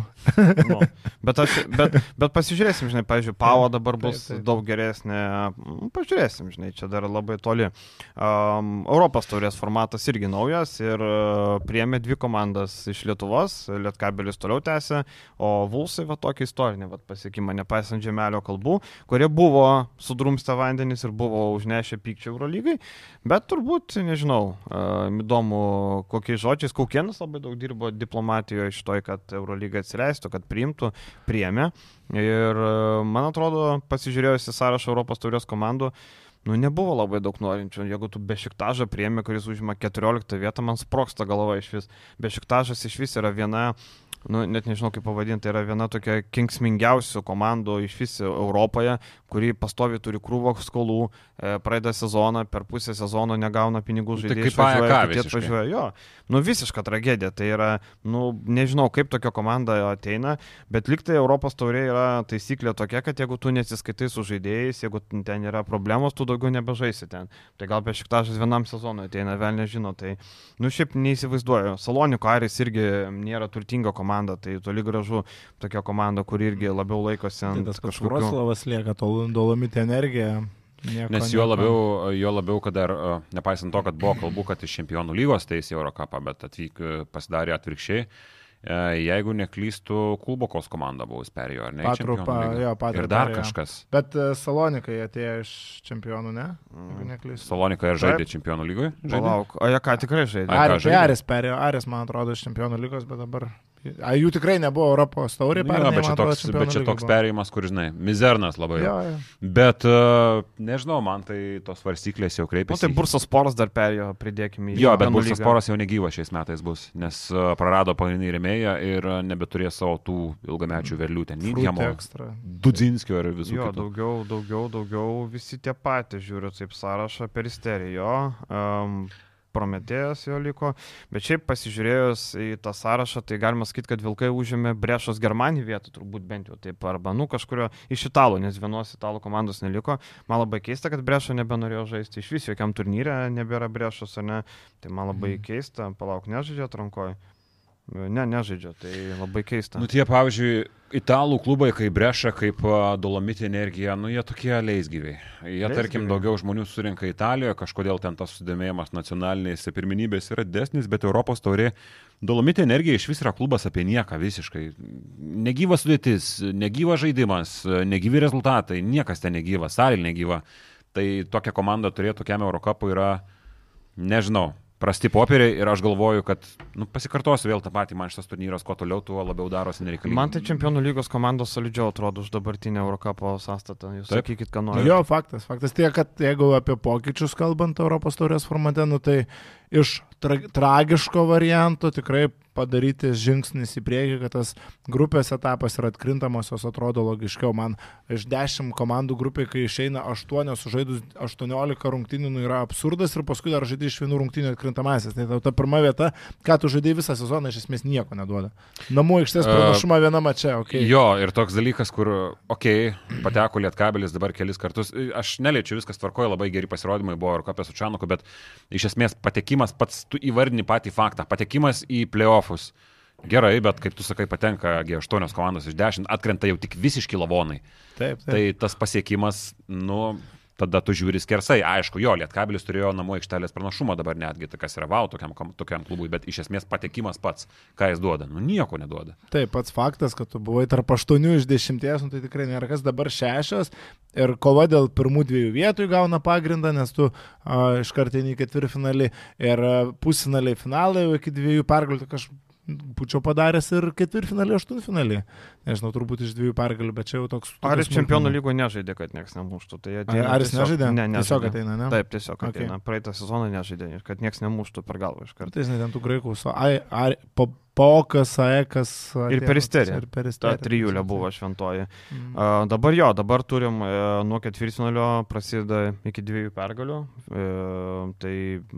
nu, bet, aš, bet, bet pasižiūrėsim, žinai, pavyzdžiui, Pavo dabar bus taip, taip. daug geresnė. Nu, pažiūrėsim, žinai, čia dar labai toli. Um, Europos taurės formatas irgi naujas ir uh, priemė dvi komandas iš Lietuvos. Lietkabelis toliau tęsė, o Vulsai va tokį istorinį va, pasiekė pasiekimą, nepaisant žemelio kalbų, kurie buvo sudrumsta vandenis ir buvo užnešę pykčių Eurolygai, bet turbūt, nežinau, įdomu, kokiais žodžiais, Kaukienas labai daug dirbo diplomatijoje iš to, kad Eurolyga atsileistų, kad priimtų, priemė. Ir man atrodo, pasižiūrėjus į sąrašą Europos taurės komandų, nu, nebuvo labai daug norinčių. Jeigu tu Bešiktažą priemi, kuris užima 14 vietą, man sproksta galva iš vis. Bešiktažas iš vis yra viena nu, net nežinau kaip pavadinti, tai yra viena tokia kingsmingiausių komandų iš vis Europoje, kuri pastovi turi krūvą skolų, e, praeida sezoną, per pusę sezono negauna pinigų žaidėjai. Tai kaip AEK atvažiuoja. Jo, nu visiška tragedija. Tai yra, nu nežinau, kaip tokia komanda ateina, bet liktai Europos taurė yra taisyklė tokia, kad jeigu tu nesiskaitai su žaidėjais, jeigu ten yra problemos, tu daugiau nebežaisi ten. Tai gal be šiktažas vienam sezonui ateina, vėl nežino. Tai, nu šiaip neįsivaizduoju. Saloniko Aris irgi nėra turtinga komanda komanda, tai toli gražu tokia komanda, kuri irgi labiau laikosi ant tai kažkokių... Vroclavas lieka, tol dolomite energija. Nieko, Nes juo labiau, juo labiau, kad dar, nepaisant to, kad buvo kalbų, kad iš čempionų lygos teisė Eurocapą, bet atvyk, pasidarė atvirkščiai. E, jeigu neklystų, Kulbokos komanda buvo perėjo, ar ne? Patrupa, jo, patrupa. Ir dar kažkas. Bet e, Salonikai atėjo iš čempionų, ne? Mm. Salonikai ir žaidė čempionų lygoje? Palauk, o jie ką tikrai žaidė? Aris, Aris perėjo, Aris man atrodo iš čempionų lygos, bet dabar A, jų tikrai nebuvo Europos taurė, Nu, jo, bet čia toks, bet čia toks perėjimas, kur, žinai, mizernas labai. Jo, jo. Bet, uh, nežinau, man tai tos svarstyklės jau Nu, kreipiasi. tai Bursas Poras dar perėjo, pridėkime į Jo, bet lygą. poras jau negyvas šiais metais bus, nes uh, prarado pagrindinį remėją ir uh, nebeturės savo tų ilgamečių verlių ten. Nydžiamo, ekstra. Dudzinskio ir visų Jo, kitų. daugiau, daugiau, daugiau visi tie patys žiūriu, taip sąrašą peristerijo. Um, Prometėjas jo liko, bet šiaip pasižiūrėjus į tą sąrašą, tai galima sakyti, kad Vilkai užėmė Brešos Germanį vietą, turbūt bent jau taip, arba nu kažkurio iš italų, nes vienos italų komandos neliko. Man labai keista, kad Brešo nebenorėjo žaisti iš vis, jokiam turnyre nebėra Brešos, ar ne? Tai man labai keista, palauk, nežaidžia atrankoje. Ne, nežaidžia, tai labai keista. Nu, tie, pavyzdžiui, italų klubai kaip Breša, kaip a, Dolomitė energija, nu, jie tokie leisgyviai. Jie, Leisgyviai. tarkim, daugiau žmonių surinka Italijoje, kažkodėl ten tas sudomėjimas nacionalinėse pirminybėse yra desnis, bet Europos taurė Dolomitė energija iš vis yra klubas apie nieką visiškai. Negyvas sudėtis, negyvas žaidimas, negyvi rezultatai, niekas ten negyvas, salė negyva. Tai tokia komanda turėtų tokiam Eurocapui yra, nežinau, prasti popieriai ir aš galvoju, kad, nu, pasikartosiu vėl tą patį, man šitas turnyras, kuo toliau, tuo labiau darosi nereikalingas. Man tai čempionų lygos komandos solidžiau atrodo už dabartinę Eurocapo sąstatą. Jūs Taip. sakykit, ką norite. jo, faktas. Faktas tie, kad jeigu apie pokyčius kalbant Europos taurės formate, nu, tai iš tra tragiško varianto tikrai padaryti žingsnis į priekį, kad tas grupės etapas ir atkrintamosios atrodo logiškiau. Man iš 10 komandų grupė, kai išeina 8 sužaidus 18 rungtynių, nu, yra absurdas ir paskui dar žaidži iš vienų rungtynių atkrintamasis. Tai ta pirma vieta, ką tu žaidži visą sezoną, iš esmės nieko neduoda. Namų aikštės pranašumą viename čia, okei. Okay. Jo, ir toks dalykas, kur, okei, okay, pateko Lietkabelis dabar kelis kartus. Aš neliečiu, viskas tvarkoja, labai geri pasirodymai buvo ir kopė su Čianuku, bet iš esmės patekimas pats, tu įvardini patį faktą, patekimas į playoffus. Gerai, bet kaip tu sakai, patenka G8 komandos iš 10, atkrenta jau tik visiški lavonai. Taip, taip. Tai tas pasiekimas, nu, tada tu žiūri skersai. Aišku, jo, Lietkabelis turėjo namų aikštelės pranašumą dabar netgi, tai kas yra vau tokiam, kom- tokiam klubui, bet iš esmės patekimas pats, ką jis duoda, nu nieko neduoda. Taip, pats faktas, kad tu buvai tarp 8 iš 10, nu, tai tikrai nėra kas dabar 6 ir kova dėl pirmų dviejų vietų įgauna pagrindą, nes tu a, iš karto į ketvirtfinalį ir a, pusfinaliai finalai jau iki dviejų pergalių, tai aš būčiau padaręs ir ketvirtfinalį, aštuntfinalį. Nežinau, turbūt iš dviejų pergalių, bet čia jau toks... Ar jis čempionų lygoje nežaidė, kad niekas nemuštų? Tai Ar, ateina ar jis tiesiog- nežaidė? Ne, Tiesiog nežaidė. ateina, ne? Taip, tiesiog Okay. ateina. Praeitą sezoną nežaidė, kad niekas nemuštų per galvą iš karto. Kartais net ant tų graikų, ai, ai, po, Pokas, Aekas. Ir Peristerija. Ir Ta peristerija. trijulė buvo šventoji. Mm. A, dabar jo, dabar turim e, nuo ketvirtfinalio prasideda iki dviejų pergalių. E, tai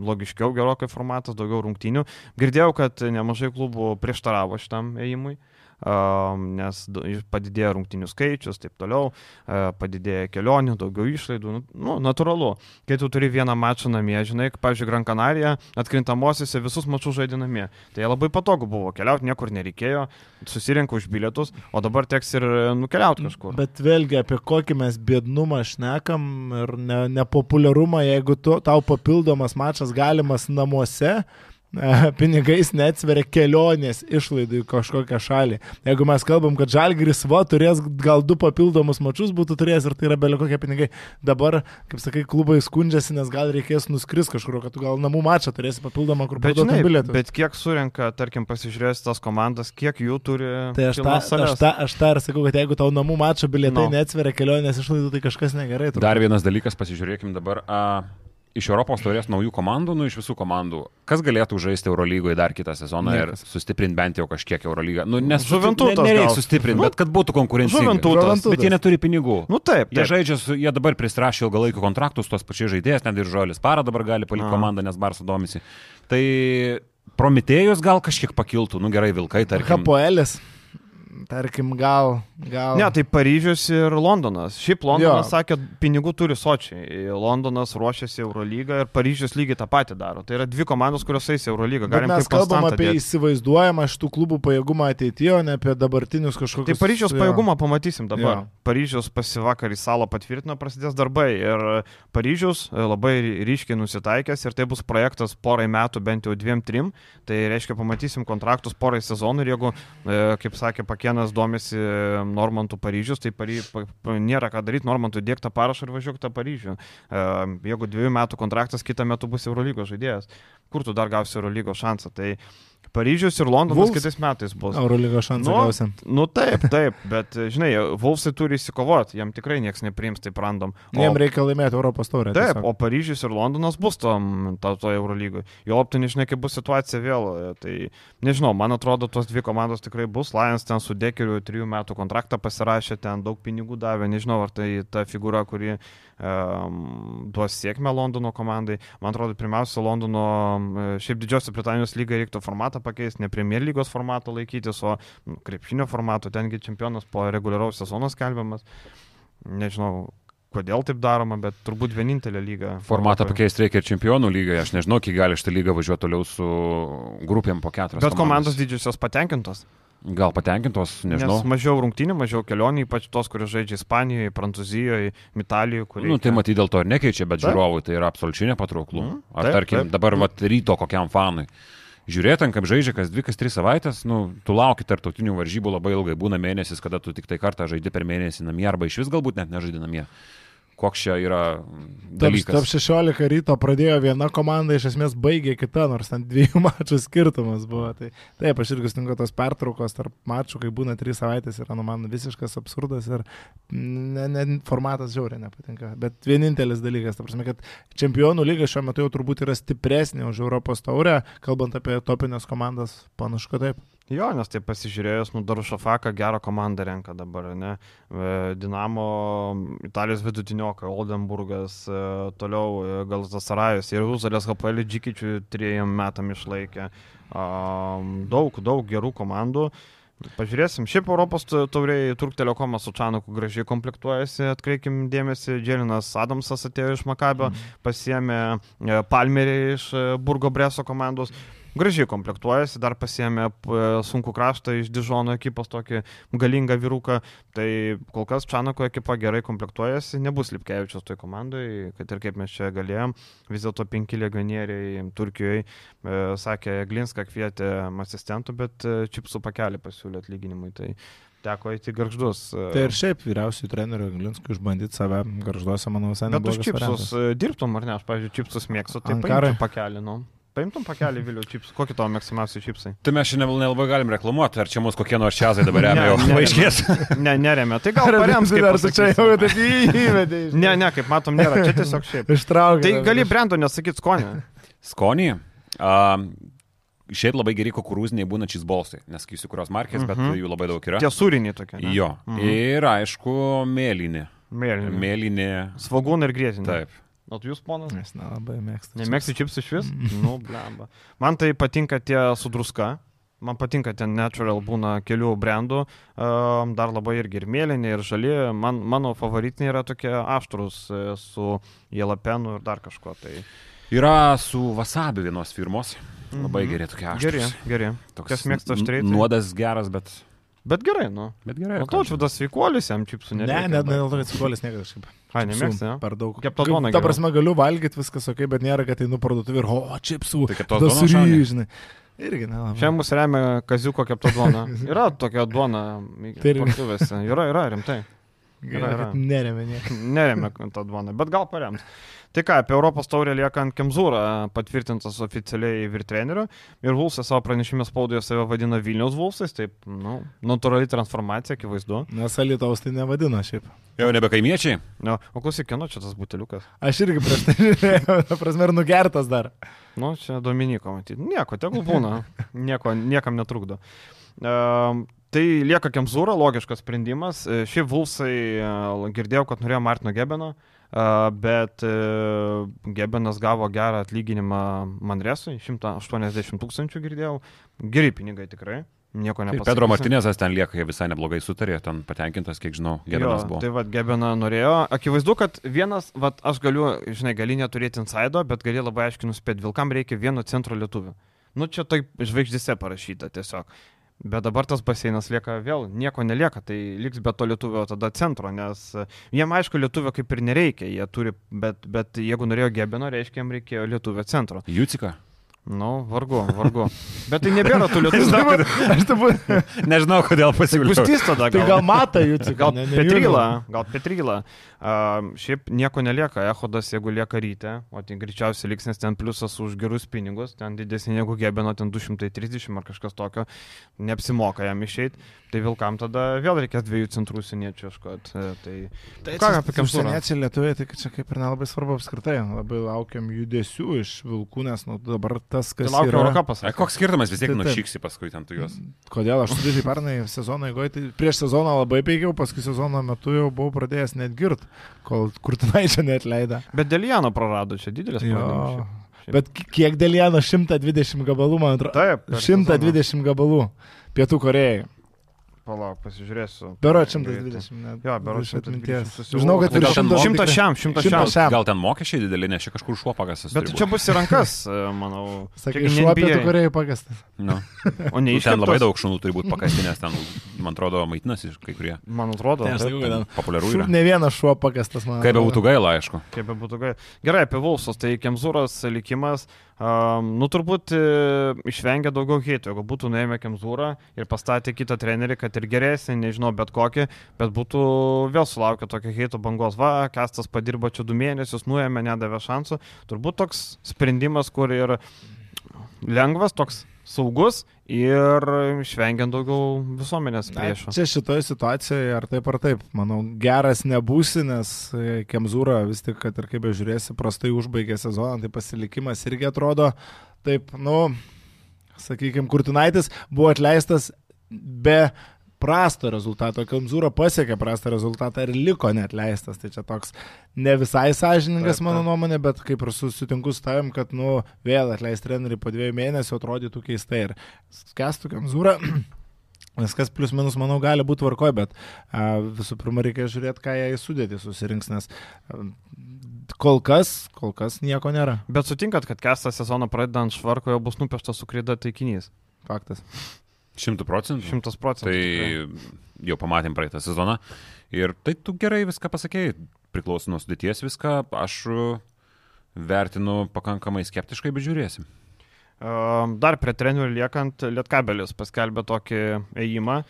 logiškiau gerokai formatas, daugiau rungtynių. Girdėjau, kad nemažai klubų prieštaravo šitam ėjimui. a, Nes padidėjo rungtynių skaičius, taip toliau, a, padidėjo kelionių, daugiau išlaidų. Nu, nu, natūralu. Kai tu turi vieną mačą namie, žinai, pavyzdžiui, Gran Canaria, atkrintamosiose visus mačus žaidė namie. Tai labai patogu buvo, keliauti niekur nereikėjo, susirinko už bilietus, o dabar teks ir e, nukeliauti kažkur. Bet vėlgi apie kokį mes bėdnumą šnekam ir ne, nepopuliarumą, jeigu tu, tau papildomas mačas galimas namuose, e, pinigais neatsveria kelionės išlaidų į kažkokią šalį. Jeigu mes kalbam, kad Žalgris va turės gal du papildomus mačius būtų turėjęs ir tai yra belia kokie pinigai, dabar, kaip sakai, klubai skundžiasi, nes gal reikės nuskris kažkur, kad tu gal namų mačą turėsi papildomą, kur parduotum bilietus. bet kiek surenka, tarkim, pasižiūrėjęs tas komandas, kiek jų turi. Tai aš tą, pilnas aš, tą, aš tą ir sakau, kad jeigu tau namų mačo bilietai No. no. neatsveria kelionės išlaidų, tai kažkas negerai. turbūt. Dar vienas dalykas, pasižiūrėkim dabar. A, iš Europos taurės naujų komandų, nu iš visų komandų, kas galėtų žaisti Eurolygoje dar kitą sezoną Niekas. ir sustiprinti bent jau kažkiek Eurolygą. Nu, nes Žuventutas ne, nereikia sustiprinti, Nu, bet kad būtų konkurencinga. Žuventutas. Žuventutas. Bet jie neturi pinigų. Nu taip, Jie taip. žaidžia, su, jie dabar pristrašė ilgalaikių kontraktus, tos pačiais žaidėjas, net ir Žolis Para dabar gali palikti komandą, nes Barsa domisi. Tai Prometėjus gal kažkiek pakiltų, nu gerai, Vilkai, tarkim. Hapoelis, tarkim, gal. gal... Ne, tai Paryžius ir Londonas. Šiaip Londonas Jo. sakė, pinigų turi sočiai. Londonas ruošiasi Eurolygą ir Paryžius lygiai tą patį daro. Tai yra dvi komandos, kurios eis Eurolygą. Galim mes kalbam apie dėt. įsivaizduojamą šitų klubų pajėgumą ateityje, o ne apie dabartinius kažkokius. Tai Paryžiaus jo. pajėgumą pamatysim dabar. Jo. Paryžiaus pasivakar į salą patvirtino, prasidės darbai. Ir Paryžius e, labai ryškiai nusitaikęs ir tai bus projektas porai metų, bent jau dviem, trim. Tai reiškia, pamatysim kontraktus porai sezonų ir jeigu, e, kaip sakė Pakienas, domisi Normantų Paryžius, tai Pary... pa... pa- nėra ką daryti, Normantų dėk tą parašą ir važiuok tą Paryžių. E, Jeigu dviejų metų kontraktas, kitą metų bus Eurolygos žaidėjas, kur tu dar gausi Eurolygos šansą. Tai Paryžius ir Londonas Wolves? kitais metais bus. Eurolygo šansą Nu, gausim. Nu taip, taip, bet žinai, Vulfsai turi įsikovoti, jam tikrai niekas nepriims taip random. O, Jiem reikia laimėti Europos taurę. taip, tiesiog. o Paryžius ir Londonas bus tom, to, to Eurolygoje. Jo optai nežinai, kaip bus situacija vėl. e, Tai nežinau, man atrodo, tos dvi komandos tikrai bus. Lions ten su Dekeriu trijų metų kontraktą pasirašė, ten daug pinigų davė. Nežinau, ar tai ta figūra, kuri um, duos sėkmę Londono komandai. Man atrodo, pirmiausia, Londono, e, šiaip Didžiosios Britanijos lygai reiktų formatą pakeisti, ne Premier lygos formato laikytis, o nu, krepšinio formato, tengi čempionas po reguliaraus sezono skelbiamas. Nežinau, kodėl taip daroma, bet turbūt vienintelė lyga. Formatą pakeisti reikia ir čempionų lygoje. Aš nežinau, kiek gali šitą lygą važiuoti toliau su grupėm po keturias. Bet komandos didžiosios patenkintos. Gal patenkintos, nežinau. Nes mažiau rungtynių, mažiau kelionių, ypač tos, kurios žaidžia Ispanijoje, Prancūzijoje, Italijoje. Kur Nu, tai matyt dėl to ir nekeičia, bet Taip. žiūrovui tai yra absoliučiai nepatrauklu. Mhm. Ar Taip, tarkim, taip. dabar vat, ryto kokiam fanui. Žiūrėt, ten, kaip žaidžia kas dvi, kas tris savaitės, nu, tu lauki tarptautinių varžybų labai ilgai, būna mėnesis, kada tu tik tai kartą žaidži per mėnesį namie arba iš vis galbūt net nežaidži namie. Koks čia yra mm, Top, dalykas? top 16 ryto pradėjo viena komanda, iš esmės baigė kita, nors ten dviejų mačų skirtumas buvo. Tai taip, aš irgi sutinku tos pertraukos tarp mačų, kai būna 3 savaitės, yra nu, man visiškas absurdas ir ne, ne, formatas žiauriai nepatinka. Bet vienintelis dalykas, ta prasme, kad čempionų lyga šiuo metu jau turbūt yra stipresnė už Europos taurę, kalbant apie topinės komandas, panašu, kad taip. Jo, nes tai pasižiūrėjus, nu, Darušafaką gerą komandą renka dabar, ne? E, Dinamo, Italijos vidutiniokai, Oldenburgas, e, toliau e, Galzasarajus ir Uzalės HPL Džikičių trejiem metam išlaikė. Daug, daug gerų komandų. Pažiūrėsim, šiaip Europos tauriai Turk Telekomas su Čanuku gražiai komplektuojasi, atkreipkim dėmesį, Dželinas Adamsas atėjo iš Makabio, pasiemė e, Palmerį iš Burgo Breso komandos. Gražiai komplektuojasi, dar pasiemė sunku kraštą iš Dižono ekipos tokį galingą vyruką. Tai kol kas Čanako ekipa gerai komplektuojasi, nebus Lipkevičius toj komandai, kad ir kaip mes čia galėjom. Vis dėlto penki legionieriai Turkijoje, sakė, Glinską kvietė asistentų, bet e, čipsų pakelį pasiūlė atlyginimui. Tai teko eiti garždus. e, Tai ir šiaip vyriausiųjų trenerių Glinskui išbandyti save garžduose, manau, visai Bet už čipsus variantas. e, dirbtum ar ne, aš, pavyzdžiui, čipsus mėgstu, tai Ankarai? paimtum pakelį, nu. Paimtum pakelį vėliau čipsų. Kokį tavo mėgstamiausi čipsai? Tai mes šiandien nelabai galim reklamuoti, ar čia mūsų kokie nors čiazai dabar remia jau ne, paaiškės. Ne, neremia. Tai gal parems, kaip Ar tu čia jau taip įvedai? Ne, ne, kaip matom, nėra. Čia tiesiog šiaip. Ištraukė. Tai gali brendo nesakyti skonį. Skonį. A, Šiaip labai geri kukurūziniai būna čizbolsai, nesakysiu kurios markės, bet Mhm. jų labai daug yra. Tie sūriniai tokie. ne? Jo. Mhm. Ir aišku, mėlynė. Mėlyni. Mėlynė. Svagūnai ir grėtinė. Taip. O jūs, ponas? Nes nelabai mėgstu. Nemėgsti čipsų iš vis? Nu, blemba. Man tai patinka tie su druska. Man patinka ten natural būna kelių brandų, um, dar labai irgi ir mėlyni, ir žali. Man, mano favoritiniai yra tokie aštrus e, su jelapenu ir dar kažko. Tai Yra su wasabi vienos firmos. Labai Mhm. geri tokie geri, aštrūs. geri. Toks Kas mėgsta aštriai, tai- Nuodas geras, bet, Bet gerai, nu. bet gerai. O ką tau tas sveikuolis jam čipsų Ne, nereikia. ne, ne, dėl to, kad skolis niekada kažkaip. Ai, čipsų nemėgsti, ne? Per daug. Keptą duoną Ta prasme, galiu valgyti viskas ok, bet nėra, kad einu parduotuvį ir, o, čipsų. Tai duonos šauni? suryžinai. Irgi nelabai. Čia mus remia Kaziuko kepta duona. Yra tokia duona Tai parduotuvėse. Yra, yra, rimtai. Gerai, yra. kad neremia. Neremia tą duoną, bet gal parems. Tai ką, apie Europos taurę lieka ant Kemzūrą patvirtintas oficialiai vyr treneriu. Ir Vulsas savo pranešime spaudoje save vadina Vilniaus Vulsais, taip, nu, natūrali transformacija, akivaizdu. Nes Alitaus tai nevadina šiaip. Jau nebe kaimiečiai. No, o klausyk, kieno čia tas buteliukas? Aš irgi prieš tai žiūrėjau, ta prasme, ir nugertas dar. Nu, čia Dominiko matyti. Nieko, tegul būna. Nieko, niekam netrukdo. Um, tai lieka Kemzūra, logiškas sprendimas. E, Šiaip Vulsai e, girdėjau, kad norėjo Martino Gebeno, e, bet e, Gebenas gavo gerą atlyginimą Manresui, 180 tūkstančių girdėjau. Geri pinigai tikrai. Nieko Tai nepasakysiu. Pedro Martinezas ten lieka, jie visai neblogai sutarė, ten patenkintas, kiek žinau, geras Jo, buvo. Tai vad Gebena norėjo. Akivaizdu, kad vienas, vad aš galiu, žinai, gali neturėti insaido, bet gali labai aiškiai nuspėti, vilkam reikia vieno centro lietuvių. Nu čia taip žvaigždėse parašyta tiesiog. Bet dabar tas baseinas lieka vėl, nieko nelieka, tai liks be to lietuvio tada centro, nes e, jiem aišku lietuvio kaip ir nereikia, jie turi, bet, bet jeigu norėjo Gebeno, reiškia, jiem reikėjo lietuvio centro. Jucika. Nu, vargu, vargu. Bet tai nebėra tų lietuvių. Dabar, aš dabar, Nežinau, kodėl pasiūliau. Gustys tada tai gal mata jų. Gal Petryla, gal Petryla. Uh, šiaip nieko nelieka, Ehodas, jeigu lieka ryte, o tai greičiausiai liks, nes ten pliusas už gerus pinigus, ten didesnį negu Gebeno, ten 230 ar kažkas tokio, neapsimoka jam išeiti. Tai Vilkam tada vėl reikės dviejų centrų siniečių ieškoti. Tai, Tai ką apie Kemzūrą? užsieniečiai lietuviai, tai čia kaip ir nelabai svarbu apskritai. Labai laukiam judesių iš vilkų, nes nu, dabar tas, Tai kas laukia yra... Eurocapas. Koks skirtumas vis tiek Tai nušyksi paskui ten tu juos. Kodėl aš sudėžiai pernai sezoną įgoju, tai prieš sezoną labai peikiau, paskui sezono metu jau buvau pradėjęs net girt, kol kurtinaičio net leido. Bet dėl Jano prarado čia didelis šiaip. Bet ki- kiek dėl Jano 120 gabalų, man atrodo. Taip. per sezoną. 120 gabalų. Pietų Korejai. Palauk, pasižiūrėsiu. Bero Greitai. 120. Net, Jo, atminties. 120 Žinau, kad virš ten 100 Šimtas šiam, šimtas šiam. Šimtas šiam. Gal ten mokesčiai dideli, nes čia kažkur šuo pagasas. Bet turi čia bus į rankas, e, manau. Sakai, šuo NBA. Pietų Korejai pakastas. Nu. O ne Nu, iš ten labai daug šunų turi būti pakasti, nes ten, man atrodo, maitinasi kai kurie. Man atrodo. Aš taip. ten Populiaru yra. ne vienas šuo pakastas man. Kaip be būtų gaila, aišku. Kaip be būtų gerai. Gerai, apie Vulsus, tai Kemzūros likimas, um, nu turbūt e, išvengia daugiau heitų. Jeigu būtų nuėmę Kemzūrą ir pastatė kitą trenerį, kad ir geresnį, nežinau, bet kokį, bet būtų vėl sulaukę tokio heitų bangos. Va, Kastas padirbo čia du mėnesius, nuėmė, nedavė šansų. Turbūt toks sprendimas, kur ir lengvas, toks saugus ir išvengiant daugiau visuomenės priešų. Čia šitoje situacijoje ar taip ar taip, manau, geras nebūsi, nes e, Kemzūra vis tik, kad ir kaip bežiūrėsi, prastai užbaigė sezoną, tai pasilikimas irgi atrodo taip, nu, sakykime, Kurtinaitis buvo atleistas be prasto rezultato, Kemzūra pasiekė prastą rezultatą ir liko neatleistas. Tai čia toks ne visai sąžiningas mano nuomonė, bet kaip ir su- sutinku su tavim, kad, nu, vėl atleisti trenerių po dviejų mėnesių atrodytų keistai ir skestų Kemzūra. Viskas plus minus, manau, gali būti tvarkoj, bet a, visų pirma reikia žiūrėti, ką jie į sudėtį susirinks, nes a, kol kas, kol kas nieko nėra. Bet sutinkat, kad kestą sezoną pradedant švarko jau bus nupieštas sukrida taikinys. Faktas. Šimtų procentų. Šimtas procentų. Tai jau pamatėm praeitą sezoną. Ir tai tu gerai viską pasakėjai. Priklauso nuo sudėties viską. Aš uh, vertinu pakankamai skeptiškai, bet žiūrėsim. Ehm, Dar prie trenerių liekant, Lietkabelis paskelbė tokį ėjimą,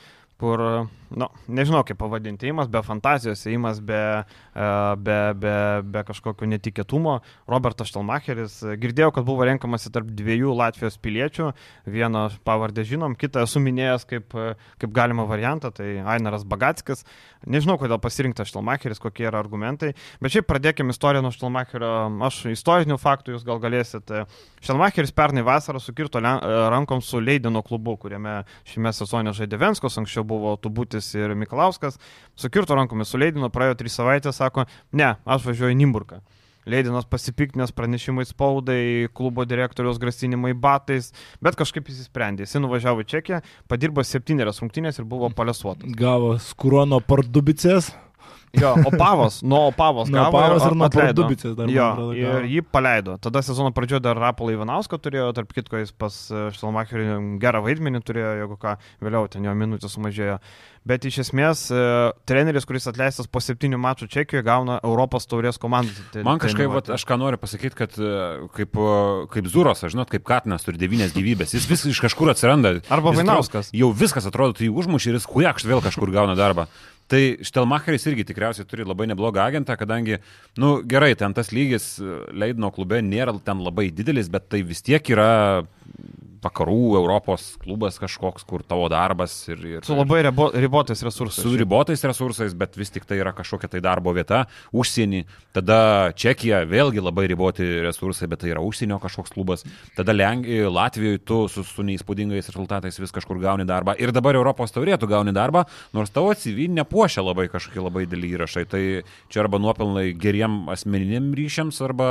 kur, na, nežinau kaip pavadinti, ėjimas be fantazijos, ėjimas be, e, be, be, be kažkokio netikėtumo. Robertas Štelmacheris, e, girdėjau, kad buvo renkamasi tarp dviejų Latvijos piliečių, vieną pavardę žinom, kitą esu minėjęs kaip, kaip galima variantą, tai Ainaras Bagatskis. Nežinau, kodėl pasirinktas Štelmacheris, kokie yra argumentai, bet šiaip pradėkime istoriją nuo Štelmacherio. Aš istorinių faktų jūs gal galėsite. Štelmacheris pernai vasarą sukirto rankom su Leidino klubu, kuriame šiame sezone žaidė Venskos, anksčiau buvo Tubutis ir Mikalauskas. Sukirto rankomis su Leidino, praėjo trys savaitės, sako, ne, aš važiuoju į Nimburką. Leidinas pasipiktinęs pranešimai spaudai, klubo direktoriaus grasinimai batais, bet kažkaip jis įsprendė. Jis nuvažiavo į Čekiją, padirbo septynerias rungtynės ir buvo palesuotas. Gavo skurono pardubicės. Jo, Opavos, nuo Opavos Nuo gavo Opavos ir nuo atleido. Pardubicės dar, Jo, atrodo, ir jį paleido. Tada sezono pradžioje dar Rapolą Ivanauską turėjo, tarp kitko jis pas Štelmacherį gerą vaidmenį turėjo, jeigu ką, vėliau ten jo minutė sumažėjo. Bet iš esmės e, treneris, kuris atleistas po septynių mačų Čekijoje, gauna Europos taurės komandą. Man kažkaip, vat, aš ką noriu pasakyti, kad e, kaip, e, kaip Zuros, aš žinot, kaip Katinas turi devynias gyvybės, jis vis iš kažkur atsiranda. Arba Vainauskas. Jau viskas atrodo, tai užmušė ir jis hujakšt vėl kažkur gauna darbą. Tai Štelmacheris irgi tikriausiai turi labai neblogą agentą, kadangi, na nu, gerai, ten tas lygis e, Leidino klube nėra ten labai didelis, bet tai vis tiek yra vakarų Europos klubas kažkoks, kur tavo darbas ir... ir Su labai ribo, ribotais resursais. su ribotais resursais, bet vis tik tai yra kažkokia tai darbo vieta, užsienį, tada Čekija vėlgi labai riboti resursai, bet tai yra užsienio kažkoks klubas, tada Lenkijoje, Latvijoje tu su, su neįspūdingais rezultatais vis kažkur gauni darbą. Ir dabar Europos taurėtų gauni darbą, nors tavo CV nepuošia labai kažkokie labai dideli įrašai, tai čia arba nuopelnai geriem asmeniniam ryšiams, arba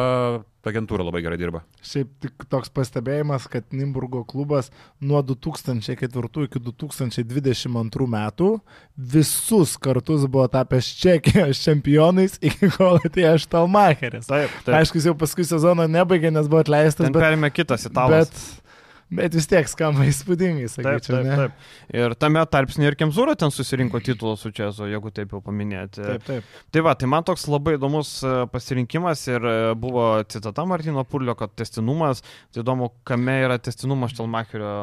agentūra labai gerai dirba. Šiaip tik toks pastebėjimas, kad Nimburgo klubas nuo 2004 iki 2022 metų visus kartus buvo tapęs Čekijos čempionais iki kol atėjo Štalmacheris. Taip, taip. Aišku, jis jau paskui sezoną nebaigė, nes buvo atleistas, Ten bet, perėmė kitas italas. bet Bet vis tiek skamba įspūdingai, Taip, sakyčiau. taip, ne? taip. Ir tame tarpsnė ir Kemzūra ten susirinko titulą su Čezu, jeigu taip jau paminėti. Taip, taip. Tai va, tai man toks labai įdomus e, pasirinkimas ir e, buvo citata Martino Purlio, kad testinumas, tai įdomu, kame yra testinumas Štelmacherio.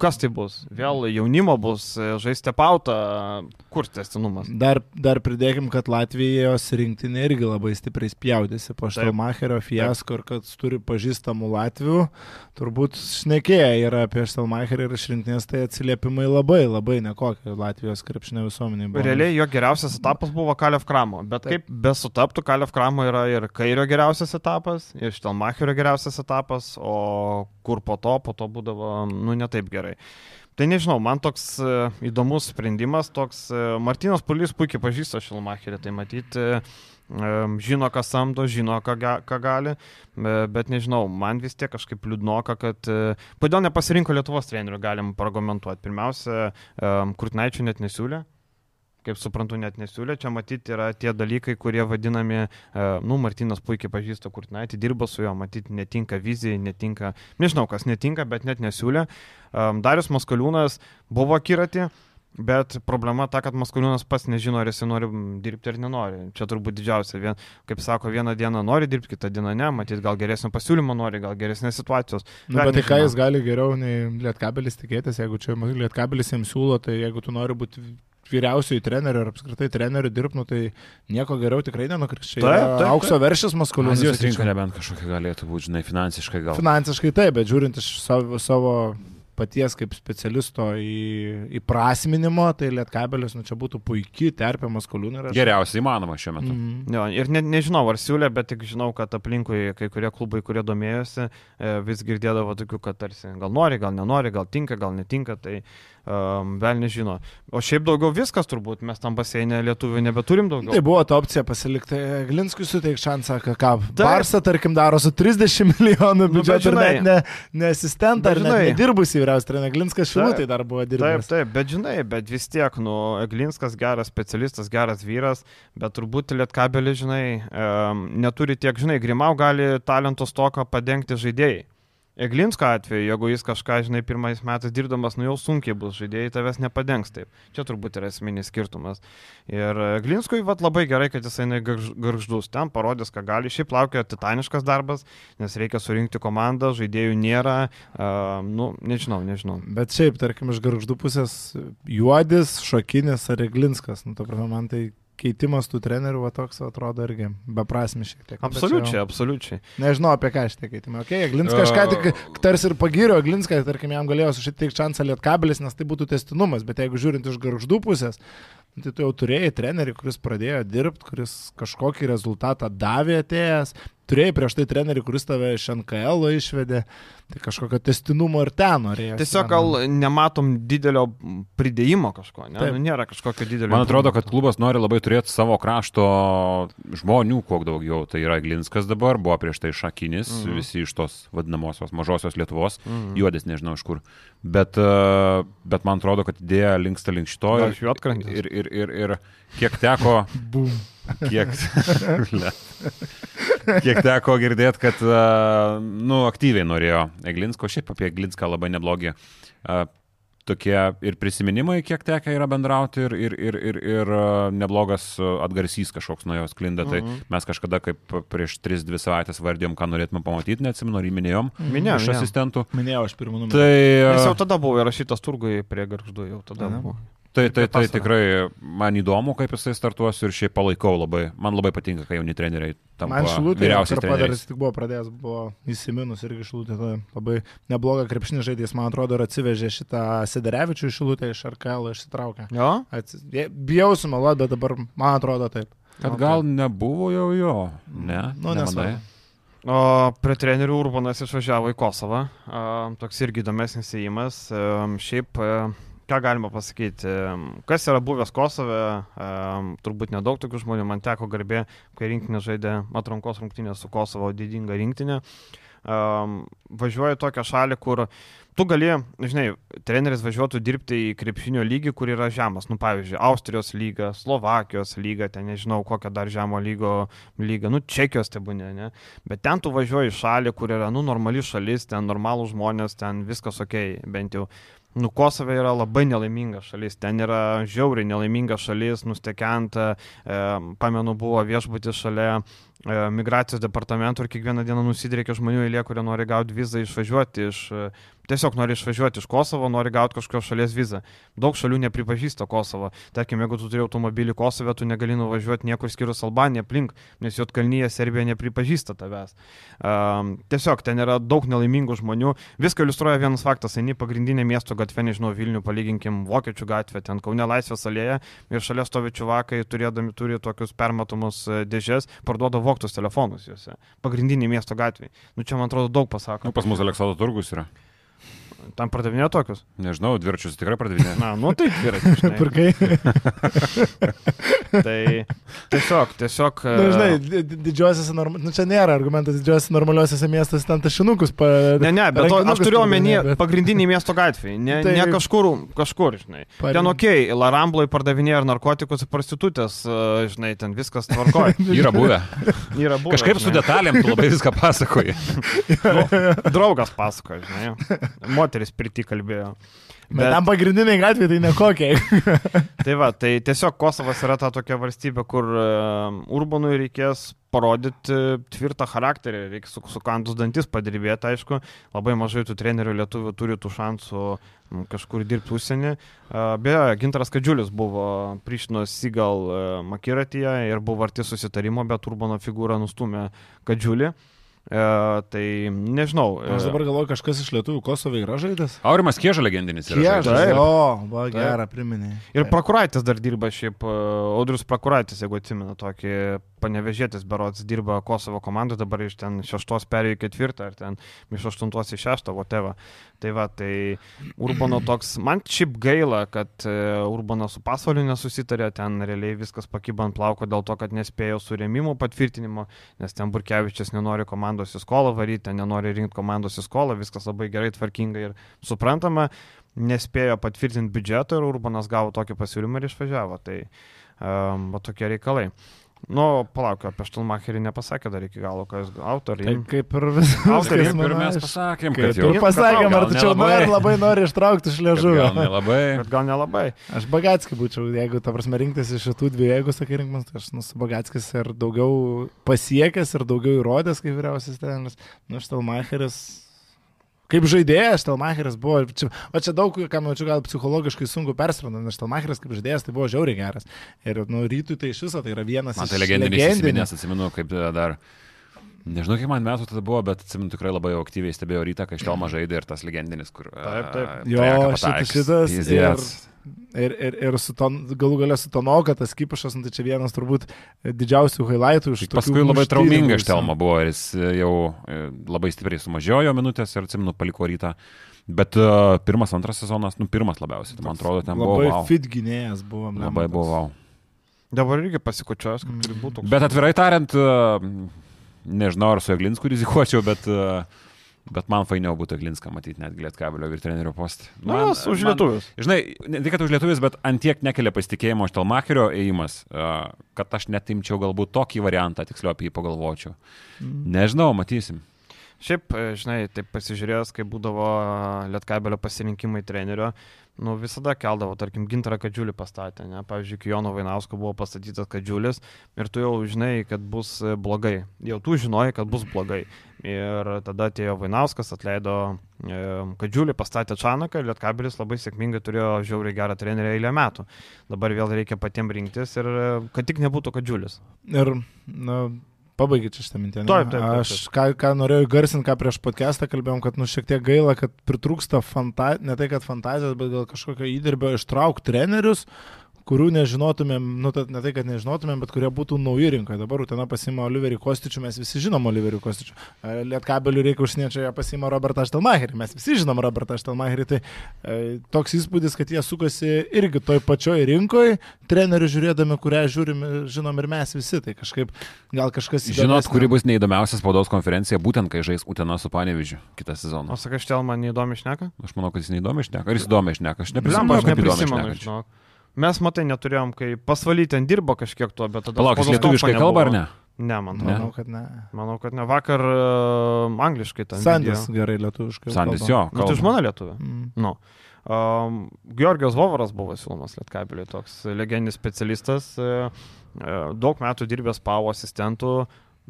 Kas tai bus? Vėl jaunimo bus, e, žaisti pautą, kur testinumas? Dar, dar pridėkim, kad Latvijos rinktinė irgi labai stipriai spjaudėsi po. Štelmacherio fiasko ir kad turi pažįstamų Latvių. Turbūt šnekėję yra apie Štelmacherį ir iš rinktinės, tai atsiliepimai labai, labai nekokie Latvijos krepšinio visuomeniai. buvo. Realiai jo geriausias etapas buvo Kalev Kramo, bet Taip. kaip besutaptų, Kalev Kramo yra ir kairio geriausias etapas, ir Štelmacherio geriausias etapas, o kur po to, po to būdavo, nu, ne taip gerai. Tai nežinau, man toks e, įdomus sprendimas, toks e, Martinas Pulys puikiai pažįsta Šilmacherį, tai matyti, e, žino, ką samdo, žino, ką, ką gali, bet nežinau, man vis tiek kažkaip liūdnoka, kad kodėl nepasirinko Lietuvos trenerių, galim paragomentuoti. Pirmiausia, Kurtnaičių net nesiūlė, kaip suprantu, net nesiūlė. Čia matyti yra tie dalykai, kurie vadinami, e, nu, Martinas puikiai pažįsta Kurtnaitį, dirba su juo, matyti netinka vizijai, netinka, nežinau, kas netinka, bet net nesiūlė. E, Darius Maskaliūnas buvo akiratį. Bet problema ta, kad Maskaliūnas pats nežino, ar jis nori dirbti ar nenori. Čia turbūt didžiausia. Vien, kaip sako, vieną dieną nori dirbti, kitą dieną ne. Matyt, gal geresnio pasiūlymo nori, gal geresnės situacijos. Nu, bet tai ką jis gali geriau nei Lietkabelis tikėtis, jeigu čia Lietkabelis jiems siūlo, tai jeigu tu nori būti vyriausiųjų trenerių ar apskritai trenerių dirbnu, tai nieko geriau tikrai nenukris. Čia Taip, yra taip, aukso veršis Maskoliūnas. Azijos rinka nebent kažkokia galėtų būti, žinai, finansiškai gal. Finansiškai taip, bet žiūrint iš savo, savo paties kaip specialisto į, įprasminimo, tai Lietkabelis, nu čia būtų puikiai terpė Maskoliūnai. Geriausiai įmanoma šiuo metu. Mm. Jo, ir ne, nežinau, ar siūlė, bet tik žinau, kad aplinkui kai kurie klubai, kurie domėjosi, e, vis girdėdavo tokių, kad tarsi gal nori, gal nenori, gal tinka, gal netinka, tai um, vėl nežino. O šiaip daugiau viskas turbūt, mes tam baseinė lietuvių nebeturim daugiau. Tai buvo ta opcija pasilikti. Glinskui suteik šansą, ką, ką Taip. Barsa, tarkim, daro su 30 milijonų Nu, bet biudžetu ir net ne, ne asistentą, ar žinai- nedirbusi vyriausias treneris. Glinskas Taip. šilutai dar buvo Taip, dirbęs. taip, bet žinai, bet vis tiek, nu, Eglinskas geras specialistas, geras vyras, bet turbūt Lietkabelį, žinai, um, neturi tiek, žinai, Grimau gali talentos toką padengti žaidėjai. Eglinsko atveju, jeigu jis kažką, žinai, pirmais metais dirbdamas, nu jau sunkiai bus, žaidėjai tavęs nepadengs taip. Čia turbūt yra esminis skirtumas. Ir Eglinskui vat, labai gerai, kad jisai garždus, ten parodys, ką gali. Šiaip laukia titaniškas darbas, nes reikia surinkti komandą, žaidėjų nėra, uh, nu, nežinau, nežinau. Bet šiaip, tarkim, iš garždų pusės juodis, šokinis ar Glinskas. Nu, to prasme, man tai keitimas tų trenerių va toks atrodo irgi beprasmis šiek tiek. Absoliučiai, jau- absoliučiai. Nežinau apie ką šitie keitimai. Okay, Glinskas kažką tik tarsi ir pagirėjo, Glinskas, tarkim, jam galėjo sušitikti šansą lietkabelis, nes tai būtų testinumas, bet jeigu žiūrint iš garždų pusės, tai tu jau turėjai trenerį, kuris pradėjo dirbti, kuris kažkokį rezultatą davė atėjęs, turėjai prieš tai trenerį, kuris tave iš NKL išvedė, tai kažkokio testinumo ir ten norėjai. Tiesiog gal nematom didelio pridėjimo kažko, ne? Taip. Nu, nėra kažkokio didelio. Man atrodo, kad klubas nori labai turėti savo krašto žmonių, kuo daugiau. Tai yra Glinskas dabar, buvo prieš tai Šakinis, Mhm. visi iš tos vadinamosios mažosios Lietuvos, Mhm. mhm. juodis nežinau iš kur. Bet, e, bet man atrodo, kad idėja linksta link šito. Ir-? Ir, ir, ir, ir kiek teko, Bum. kiek, kiek teko girdėti, kad, e, nu, aktyviai norėjo Eglinsko, šiaip apie Eglinską labai neblogi. Tokie ir prisiminimai, kiek tekia yra bendrauti, ir, ir, ir, ir, ir e, neblogas e, atgarsys kažkoks nuo jos klinda. Tai Mhm. mes kažkada kaip prieš 3-2 savaitės vardėjom, ką norėtume pamatyti, neatsimenu, ar minėjom Minėjom, iš asistentų. Minėjau aš pirmą numerį. Tai, Nes e, jau tada buvo įrašytas turgui prie garždų, jau tada Ane. buvo. Tai, tai, tai tikrai man įdomu, kaip jisai startuos ir šiaip palaikau labai. Man labai patinka, kai jauni treneriai tampa Man šilutė, vyriausiais Karpadas treneriais. tik buvo pradėjęs, buvo įsiminus irgi šilutė, tai labai neblogą krepšinį žaidėjas, man atrodo, ir atsivežė šitą Siderevičių iš šilutę iš RKL išsitraukę. Jo? Atsi... je- Bijau sumeluoti, bet dabar man atrodo taip. Kad gal nebuvo jau jo, ne? Nu, nemanai? nesvarbu. O prie trenerių Urbanas išvažiavo į Kosovą. A, toks irgi įdomesnis įėjimas. Šiaip ką galima pasakyti. Kas yra buvęs Kosove, turbūt nedaug tokių žmonių, man teko garbė, kai rinktinė žaidė atrankos rungtinę su Kosovo didinga rinktinė. Važiuoju tokią šalį, kur tu gali, žinai, treneris važiuotų dirbti į krepšinio lygį, kur yra žemas. Nu, pavyzdžiui, Austrijos lyga, Slovakijos lyga, ten nežinau, kokią dar žemo lygo lygą, nu, Čekijos tebūnė, ne. Bet ten tu važiuoji į šalį, kur yra, nu, normali šalis, ten normalų žmonės, ten viskas ok, bent jau. Nu, Kosove yra labai nelaiminga šalis, ten yra žiauriai nelaiminga šalis, nustekenta, e, pamenu, buvo viešbutis šalia migracijos departamento ir kiekvieną dieną nusidriekia žmonių eilė, kurie nori gauti vizą išvažiuoti iš e, tiesiog nori išvažiuoti iš Kosovo, nori gauti kažkokios šalies vizą. Daug šalių nepripažįsta Kosovo. Tarkim, jeigu tu turi automobilį Kosove, tu negali nuvažiuoti niekur skirus Albaniją aplink, nes Jotkalnyje Serbija nepripažįsta tavęs. Um, tiesiog ten yra daug nelaimingų žmonių. Viską iliustruoja vienas faktas, eini pagrindinė miesto gatvė, nežinau, Vilnių, palyginkim Vokiečių gatvę, ten Kaune Laisvės alėje ir šalia stovi čiuvakai, turėdami turi tokius permatomus e, dėžės, parduoda voktus telefonus juose. Pagrindinė miesto gatvė. Nu čia man atrodo daug pasako. Nu, pas mus Aleksandro turgus yra. Tam pardavinėjo tokius? Nežinau, dviračius tikrai pardavinėjo. Na, nu tai dviračius. Pirkai. tai tiesiog, tiesiog. Na, žinai, didžiosiuose, norm... nu čia nėra argumentas, didžiosiuose normaliuosiuose miestuose ten tašinukus. Pa... Ne, ne, bet to, aš turiu omeny bet... pagrindinį miesto gatvį, ne, tai... ne kažkur, kažkur, žinai. Parim. Ten ok, Larambloje pardavinėjo ir narkotikus ir prostitutės, žinai, ten viskas tvarkoja. Yra buvę. Yra buvę. Kažkaip žinai. su detalėm tu labai viską pasakoji. nu, draugas pasakoja, žinai. Moteris priti kalbėjo. Bet, tam pagrindiniai gatvė tai nekokie. tai va, tai tiesiog Kosovas yra ta tokia valstybė, kur Urbanui reikės parodyti tvirtą charakterį, reikia su, su kantus dantis padirbėti, aišku, labai mažai tų trenerių lietuvių turi tų šansų kažkur dirbti užsienį. Beje, Gintaras Kadžiulis buvo Prištinos Sigal Makiratyje ir buvo arti susitarimo, bet Urbano figūra nustumė Kadžiulį. Uh, E, tai nežinau. E, Aš dabar galvoju, kažkas iš lietuvių Kosovai yra žaidas. Aurimas Kieža legendinis yra. Kieža, o, va, gerą priminė. Ir Prakuraitis dar dirba šiaip, e, Audrius Prakuraitis, jeigu atsimena tokį panevežėtis berots dirba Kosovo komandoje, dabar iš ten šeštos perėjo į ketvirtą, ar ten iš aštuntos į šeštą, whatever. Tai va, tai Urbano toks, man šiaip gaila, kad Urbano su pasvaliu nesusitarė, ten realiai viskas pakyba ant plauko dėl to, kad nespėjo su rėmimo patvirtinimo, nes ten Burkevičius nenori komandos komandos į skolą varyti, nenori rinkti komandos į skolą, viskas labai gerai, tvarkingai ir suprantama, nespėjo patvirtinti biudžeto ir Urbanas gavo tokį pasiūlymą ir išvažiavo. Tai um, tokie reikalai. Nu, palauk, apie Štelmacherį nepasakė dar iki galo, kas autoriai. Taip, kaip ir autoriai. Kaip ir mes pasakėm, kad jau. Pasakėm, ar tačiau nori labai nori ištraukti iš liežuvio. Gal nelabai. Bet gal nelabai. Aš Bagatskį būčiau, jeigu, ta prasme, rinktis iš šitų dviejų, jeigu sakai rinkimas, tai aš nusu Bagatskis ir daugiau pasiekęs ir daugiau įrodęs kaip vyriausias treneris. Nu, Štelmacheris Kaip žaidėjas, Štelmacheris buvo, čia, o čia daug, kam čia gal psichologiškai sunku persiranda, nes Štelmacheris kaip žaidėjas tai buvo žiauriai geras. Ir nu, rytui tai iš viso tai yra vienas man tai legendinis įsiminęs, atsimenu, kaip dar, nežinau, kiek man metų tada buvo, bet atsimenu tikrai labai aktyviai stebėjau rytą, kai Štelma žaidė ir tas legendinis, kur... Taip, taip. Jo, šitas, šitas ir, Ir, ir, ir su ton, galų galę su Tonoka, tas Kipašas, nu, tai čia vienas turbūt didžiausių highlightų iš to. Paskui labai trauminga štelma buvo jis e, jau e, labai stipriai sumažėjo minutės ir atsimenu paliko rytą. Bet uh, pirmas, antras sezonas, nu pirmas labiausiai, tai man atrodo, ten labai buvo. Labai wow. fit gynėjas buvo. Labai buvo. Wow. Dabar irgi pasikučiuos, kad turi būti. Bet atvirai tariant, uh, nežinau, ar su Eglinsku rizikuočiau, bet uh, Bet man fainiau būtų Glinską matyti net Lietkabelio ir trenerio postą. Na, man, už lietuvius. Žinai, ne tik, kad už lietuvius, bet antiek nekelia pasitikėjimo Štelmacherio ėjimas, kad aš netimčiau galbūt tokį variantą, tiksliau apie jį pagalvočiau. Mm. Nežinau, matysim. Šiaip, e, žinai, taip pasižiūrėjęs, kaip būdavo Lietkabelio pasirinkimai trenerio, nu, visada keldavo, tarkim, gintarą kadžiulį pastatė, ne? Pavyzdžiui, iki Jono Vainausko buvo pastatytas kadžiulis ir tu jau žinai, kad bus e, blogai. Jau tu žinojai, kad bus blogai. Ir tada atėjo Vainauskas, atleido e, kadžiulį, pastatė Čanaką ir Lietkabelis labai sėkmingai turėjo žiauriai gerą trenerį eilę metų. Dabar vėl reikia patiems rinktis ir e, kad tik nebūtų kadžiulis. Ir, na, Pabaigit šitą mintį. Taip, taip, taip. Aš ką, ką norėjau garsinti, ką prieš podcastą kalbėjom, kad nu šiek tiek gaila, kad pritrūksta fantazijos, ne tai kad fantazijos, bet gal kažkokio įdirbio ištraukti trenerius, kurių nežinotumėm, nu, tad ne tai, kad nežinotumėm, bet kurie būtų nauji rinkoje. Dabar Utena pasima Oliverį Kostičių, mes visi žinom Oliverį Kostičių. E, Lietkabelių reikia užsieniečio, jie pasima Robertą Štelmacherį, mes visi žinom Robertą Štelmacherį. Tai e, toks įspūdis, kad jie sukasi irgi toj pačioj rinkoje, trenerių žiūrėdami, kurią žiūrim, žinom ir mes visi. Tai kažkaip gal kažkas... Žinot, kuri bus neįdomiausia spaudos konferencija, būtent kai žais Utena su Panevižiu kitą sezoną. O sakai, Štelman neįdomi šneka? Aš manau, kad jis neįdomi šneka. Ar jis įdomi šneka? Aš neprisimenu, kaip įdomi šneka. Mes matai neturėjom, kai pasvaly ten dirbo kažkiek tuo, bet tada... Palauk, jis lietuviškai kalba ar ne? Ne, man atrodo. Manau, kad ne. Manau, kad ne. Vakar uh, angliškai ten. Sandis video. gerai lietuviškai. Sandis kalba. jo. Nu, tai kalba. žmona lietuvė. Mm. Nu. Um, Georgijos Vovaras buvo siūlomas Lietkabeliui, toks legendinis specialistas, e, e, daug metų dirbęs PAO asistentų.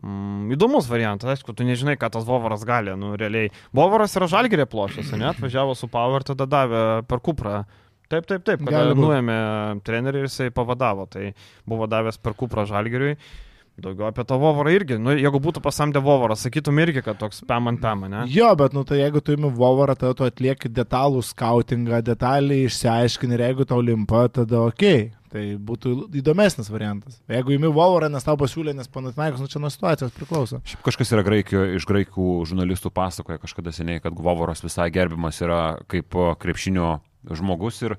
Mm, įdomus variantas, aišku, tu nežinai, ką tas Vovaras gali, nu, realiai. Vovaras yra žalgerė plošęs, ne, atvažiavo su PAO ir tada davė per kuprą. Taip, taip, taip, būt. nuėmė trenerių ir jisai pavadavo, tai buvo davęs per kuprą žalgeriui. Daugiau apie tą Vovarą irgi, nu, jeigu būtų pasamdę Vovarą, sakytum irgi, kad toks pem ant pem, ne? Jo, bet nu tai jeigu tu imi Vovarą, tada tu atlieki detalų skautingą, detaliai išsiaiškini ir jeigu tau limpa, tada ok. Tai būtų įdomesnis variantas. Jeigu imi Vovarą, nes tau pasiūlė, nes Panatinaikos, nu čia nuo situacijos priklauso. Šiaip kažkas yra graikio, iš graikų žurnalistų pasakoja kažkada seniai, kad Gvovoras visai gerbiamas yra kaip krepšinio žmogus ir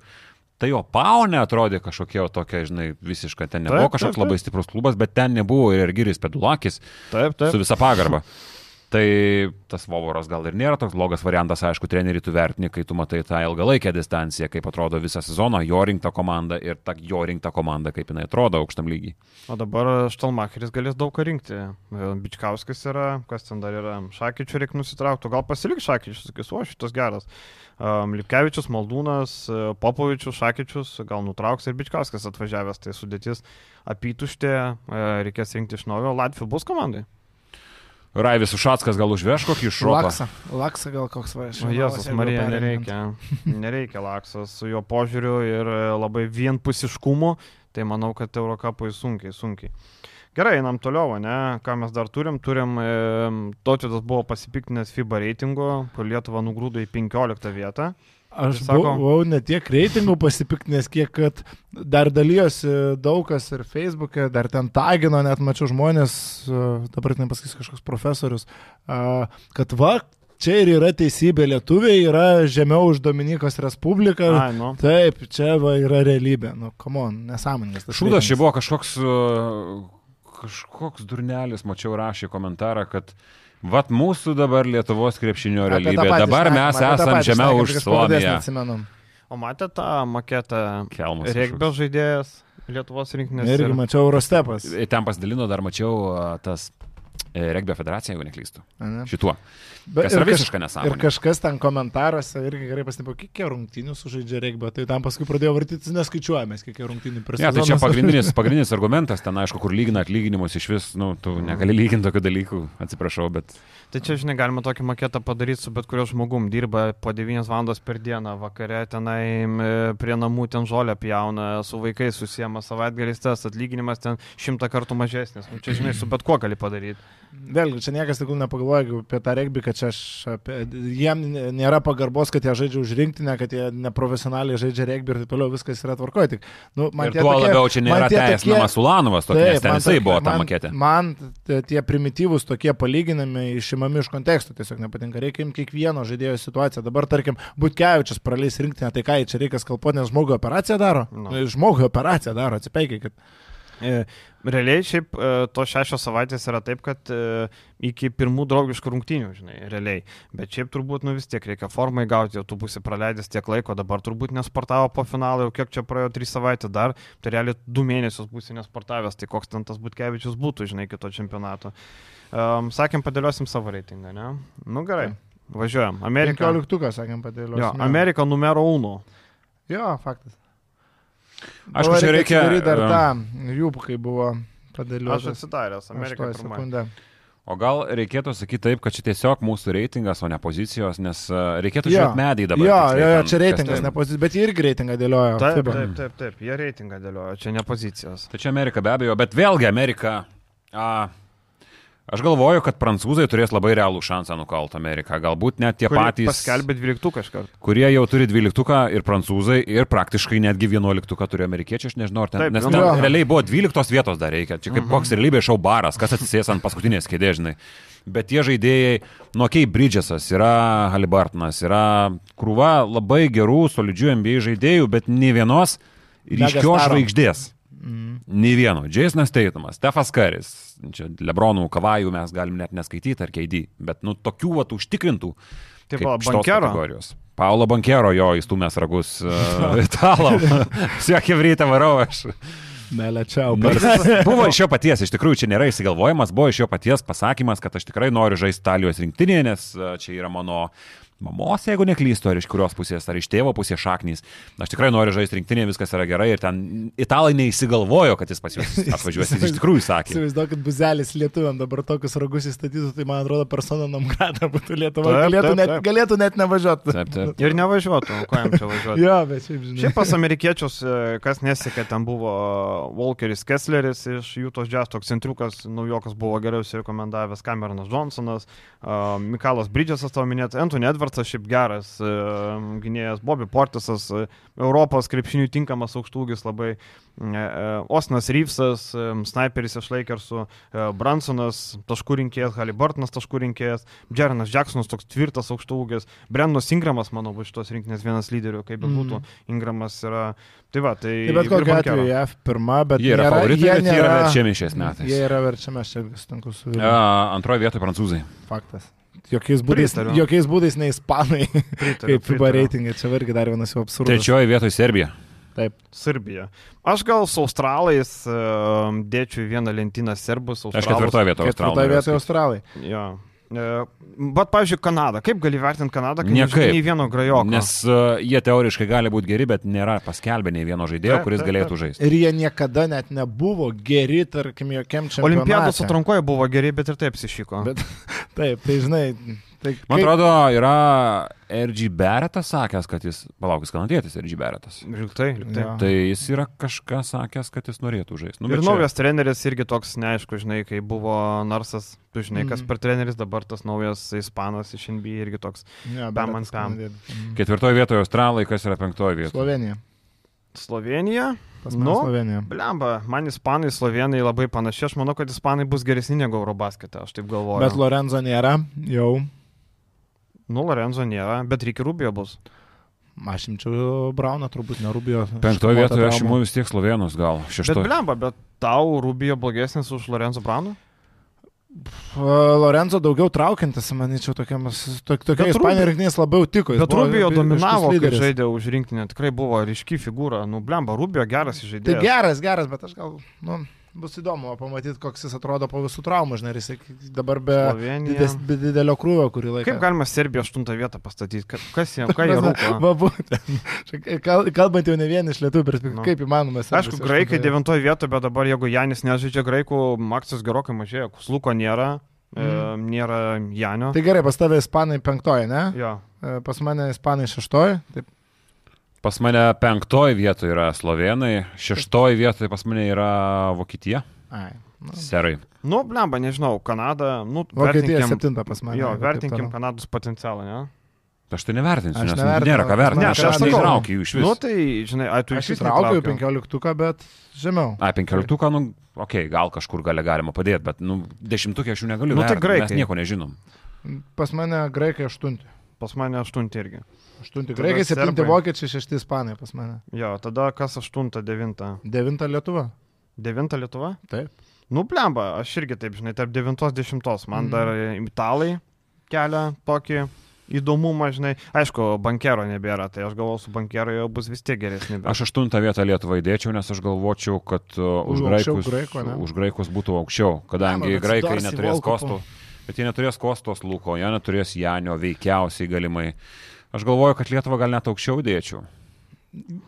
tai jo paunė atrodė kažkokia tokia, žinai, visiška, ten nebuvo Taip, kažkoks taip, taip. labai stiprus klubas, bet ten nebuvo ir Giris Pedulakis Taip, taip. su visa pagarba. Tai tas Vovoras gal ir nėra toks blogas variantas, aišku, trenerių tu vertini, kai tu matai tą ilgalaikę distanciją, kaip atrodo visą sezoną, jo rinktą komandą ir ta jo rinktą komandą, kaip jinai atrodo aukštam lygiai. O dabar Štalmacheris galės daug ką rinkti. Bičkauskas yra, kas ten dar yra. Šakyčių reikia nusitraukti, gal pasilik Šakyčius, sakys, o šitas geras. Um, Lipkevičius, Maldūnas, e, Popovičius, Šakyčius, gal nutrauks ir Bičkauskas atvažiavęs, tai sudėtis apytuštė, e, reikės rinkti iš naujo. Latvijų bus komandai. Raivis Ušackas gal užveš kokį šoką. Laksa. Laksa gal koks va. O Jėzus Marija, nereikia. Nereikia Laksas su jo požiūriu ir e, labai vienpusiškumu, tai manau, kad Eurocapui sunkiai, sunkiai. Gerai, einam toliau, ne? Ką mes dar turim? Turim, e, Tautvydas buvo pasipiktinęs FIBA reitingo, kur Lietuva nugrūdo į 15 vietą. Aš Sako- buvau ne tiek reitingų pasipiktinęs, kiek kad dar dalyjosi daug kas ir Facebook'e, dar ten tagino, net mačiau žmonės, e, dabar nepasakysiu kažkoks profesorius, a, kad va, čia ir yra teisybė, lietuviai yra žemiau už Dominikos Respubliką. Ai, nu. Taip, čia va yra realybė. Nu, kamon, nesąmoningas. Šūdas čia buvo kažkoks, uh, kažkoks durnelis, mačiau rašė komentarą, kad vat mūsų dabar Lietuvos krepšinio realybė, dabar mes esame žemiau už neatsimenu. O matė tą maketą Kelmas. regbio žaidėjas Lietuvos rinktinės. Irgi ir- mačiau Eurostepas. Ten pasidalino, dar mačiau tas regbio federacija, jeigu neklystu. ane? Šituo. Bet Kas ir yra kaž- visiška Ir nesąmonė. kažkas ten komentaruose irgi gerai pastebėjo, kiek rungtynių sužaidžia regbio. Tai tam paskui pradėjo vartytis, neskaičiuojamės, kiek rungtynių Ne, tai čia pagrindinis, pagrindinis argumentas, ten aišku, kur lygina atlyginimus iš vis, nu, tu negali lyginti tokių dalykų, atsiprašau, bet Tai čia, žinai, galima tokį maketą padaryti su bet kuriuo žmogum. Dirba po 9 valandas per dieną, vakare tenai m, prie namų ten žolę pjauna, su vaikais susiema savaitgalis tas, atlyginimas ten šimtą kartų mažesnis. Nu, čia, žinai, su bet kuo gali padaryti. Vėlgi, čia niekas tikrai nepagalvoja apie tą regbį, kad čia aš apie... jiem nėra pagarbos, kad jie žaidžia už rinktinę, kad jie neprofesionaliai žaidžia regbį ir taip toliau, viskas yra tvarkoje. Tik, nu, man ir tuo tokie- labiau čia man nėra teisinamas tokie- Ulanovas, tokia, nes ten man jisai tokie- buvo ta man- maketė. Man t- tie primityvūs tokie palyginami išimami iš konteksto tiesiog nepatinka. Reikia imti kiekvieno žaidėjo situaciją. Dabar, tarkim, Butkevičius praleis rinktinę, tai ką, čia reikia skalpuoti, nes žmogui operaciją daro? Nu. No. Žmogui operaciją daro, atsipeikit. E, Realiai šiaip e, tos šešios savaitės yra taip, kad e, iki pirmų draugiškų rungtynių, žinai, realiai. Bet šiaip turbūt, nu vis tiek reikia formai gauti, jau tu būsi praleidęs tiek laiko, dabar turbūt nesportavo po finalo, jau kiek čia praėjo trys savaitės dar, tai realiai du mėnesius būsi nesportavęs, tai koks ten tas Butkevičius būtų, žinai, kito čempionato. Um, sakėm, padėliosim savo reitingą, ne? Nu gerai, važiuojam. Amerika. 15, sakėm, padėliau. Jo, Amerika numero 1. Jo, faktas. Aišku, čia reikia, atsidaryt dar tą jų, kai buvo Aš padėliota. atsidaręs, Amerika pirma. sekundė. O gal reikėtų sakyti taip, kad čia tiesiog mūsų reitingas, o ne pozicijos, nes e, reikėtų Jo. žiūrėti medį dabar. Jo, jo, jo, čia reitingas, ne pozicija, bet jie irgi reitingą dėliojo. Taip, FIBA. taip, taip, taip, jie reitingą dėliojo, čia ne pozicijos. Tai čia Amerika be abejo, bet vėlgi Amerika. A, Aš galvoju, kad prancūzai turės labai realų šansą nukalt Ameriką. Galbūt net tie Kurie patys, Paskelbė 12 kažkart. kurie jau turi 12 ir prancūzai, ir praktiškai netgi 11 turi amerikiečiai, aš nežinau, ar ten, Taip, nes ten jo. realiai buvo 12 vietos dar reikia. Čia kaip koks realybės šau baras, kas atsisės ant paskutinės kėdės, žinai. Bet tie žaidėjai, nu, Kei Bridgesas, yra Halibartonas, yra krūva labai gerų, solidžių NBA žaidėjų, bet nei vienos ryškios Megastaro. Žvaigždės. Nei vieno. Jasonas Teitumas, Stefas Karis, čia Lebronų, Kavajų mes galim net neskaityti ar keidį, bet nu tokių vat užtikrintų. Taip, šitos Bankero. kategorijos. Paulo Bankero jo įstumęs ragus uh, italam. Sveiki, ryte varau aš. Neliečiau. Nors Buvo iš jo paties, iš tikrųjų čia nėra įsigalvojimas, buvo iš jo paties pasakymas, kad aš tikrai noriu žaisti Italijos rinktinėje, nes a, čia yra mano mamos, jeigu neklystu, ar iš kurios pusės, ar iš tėvo pusės šaknys. Aš tikrai noriu žaisti rinktinėje, viskas yra gerai ir ten italai neįsigalvojo, kad jis pas juos atvažiuos, jis iš tikrųjų sakė. Įsivaizduokit, buzelis lietuviam dabar tokius ragus įstatytų, tai man atrodo persona namgrada būtų Lietuva. Taip, Galėtų, taip, net, taip. galėtų net nevažiuoti. Taip, taip. Ir nevažiuotų, ko jam čia važiuoti. Jo, bet šiaip žinai. Šiaip pas amerikiečius, e, kas nesikė, ten buvo Walkeris Kessleris iš Jūtos Jazz, toks centriukas, naujokas buvo geriausiai rekomendavęs Cameronas Johnsonas, uh, Mikalas Bridgesas tavo minėtas, Anthony Edwardsas šiaip geras uh, gynėjas, Bobby Portisas, uh, Europos krepšinių tinkamas aukštūgis labai, uh, Osnas Reevesas, um, sniperis iš Lakersų, uh, Bransonas, taškų rinkėjas, Haliburtonas taškų rinkėjas, Jerenas Jacksonas toks tvirtas aukštūgis, Brendas Ingramas, manau, bus šitos rinkinės vienas lyderių, kaip bebūtų, mm. Ingramas yra. Tai va, tai... Tai bet Bankero. atveju JAF pirma, bet Jie yra nėra- favoritai, jie bet jie yra nėra- verčiami šiais metais. Jie yra verčiami, aš čia sutinku su jumis. antroje vietoje prancūzai. Faktas. Jokiais būdais, Pritariu. jokiais būdais ne ispanai, Pritariu, kaip FIBA reitingai, čia irgi dar vienas jau absurdas. Trečioje vietoje Serbija. Taip. Serbija. Aš gal su australais dėčiau į vieną lentyną serbus. Aš Australus. ketvirtoje vietoje Ketvirtoje vietoje Australai. australai. E, Bet, pavyzdžiui, Kanada. Kaip gali vertinti Kanadą, kai nežinai nei vieno grajoko? Nes uh, jie teoriškai gali būti geri, bet nėra paskelbę nei vieno žaidėjo, kuris taip, galėtų žaisti. Ir jie niekada net nebuvo geri, tarkim, jokiam čia. Olimpiados atrankoje buvo geri, bet ir taip sišyko. Bet- Taip, tai žinai. Tai Man kaip- atrodo, yra RG Beretas sakęs, kad jis, palaukis, kanadietis RG Beretas. Rimtai, rimtai. Jo. Tai jis yra kažką sakęs, kad jis norėtų žaisti. Nu, Ir čia- naujas treneris irgi toks neaišku, žinai, kai buvo Narsas, tu žinai, kas Mhm. per treneris, dabar tas naujas ispanas iš NBA irgi toks. Jo, Bam ant bam. Mhm. Ketvirtoje vietoje Australai, kas yra penktoje vietoje? Slovenija. Slovenija. Pas Nu, Slovenija. Blemba, man ispanai, slovenai labai panašiai, aš manau, kad ispanai bus geresni negu Eurobaskete, aš taip galvoju. Bet Lorenzo nėra, jau. Nu, Lorenzo nėra, bet reikia Rubio bus. Aš imčiau Brauną, turbūt ne Rubio. Penktoje vietoje aš imu vis tiek slovenus gal. Bet Šeštoje. blemba, bet tau Rubio blogesnis už Lorenzo Brauną? Lorenzo daugiau traukiantis, manyčiau, tokiam, to, tokia Bet Ispanija rinktinės labiau tiko. Bet Rubio dominavo, kai žaidė už rinktinę, tikrai buvo ryški figūra. Nu, blemba, Rubio geras Tai žaidėjas. geras, geras, bet aš gal, nu, bus įdomu pamatyti, koks jis atrodo po visų traumų, žinai, jis dabar be, Slovenija. dides, be didelio krūvio, kurį laiką. Kaip galima Serbiją 8 vietą pastatyti? Ka- Kas jie, ką jie rūko? Kalbant jau ne vien iš lietuvių perspektyvų, Nu. kaip įmanoma. Aišku, graikai 9 vietoje, bet dabar jeigu Janis nežaidžia graikų, Maksas gerokai mažėja, Kusluko nėra, e, nėra Janio. Tai gerai, pas tave ispanai penktoji, ne? Jo. E, Pas mane ispanai šeštoji. Taip. Pas mane penktoje vietoje yra slovenai, šeštoje vietoje pas mane yra Vokietija. Ai. Nu. Serai. Nu, blemba, nežinau, Kanada, nu, Vokietija septinta pas mane. Jo, vertinkim. Kanados potencialą, ne? Aš tai nevertinsiu, Aš nes nevertinu, nėra ką vertinti. mane Aš aš Kanada- neįtraukiu jų iš Nu, viso. tai, žinai, ai, tu Aš iš vis įtraukiau netraukiau. penkioliktuką, bet žemiau. A, penkioliktuką, nu, okei, okay, gal kažkur gali galima padėti, bet, nu, dešimtukė aš jų negaliu. Nu, tai graikai. Mes nieko nežinom. Pas mane graikai aštunti. Pas mane 8 irgi. Aštunti Tada graikai, septinti serbai. vokiečiai, šešti ispanai pas mane. Jo, tada kas 8, 9. Devinta Lietuva. 9 Lietuva? Taip. Nu, blemba, aš irgi taip, žinai, tarp 9-10. Man Mhm. dar italai kelia tokį įdomumą, žinai. Aišku, bankero nebėra, tai aš galvoju, su bankero jau bus vis tiek geresni. bet- Aš aštuntą vietą Lietuvai dėčiau, nes aš galvočiau, kad uh, už, graikus, graiko, už graikus būtų aukščiau, kadangi Ne, graikai neturės kostų. Bet jie neturės kostos lūko, jie neturės Janio, veikiausiai galimai. Aš galvoju, kad Lietuvą gal net aukščiau dėčiau.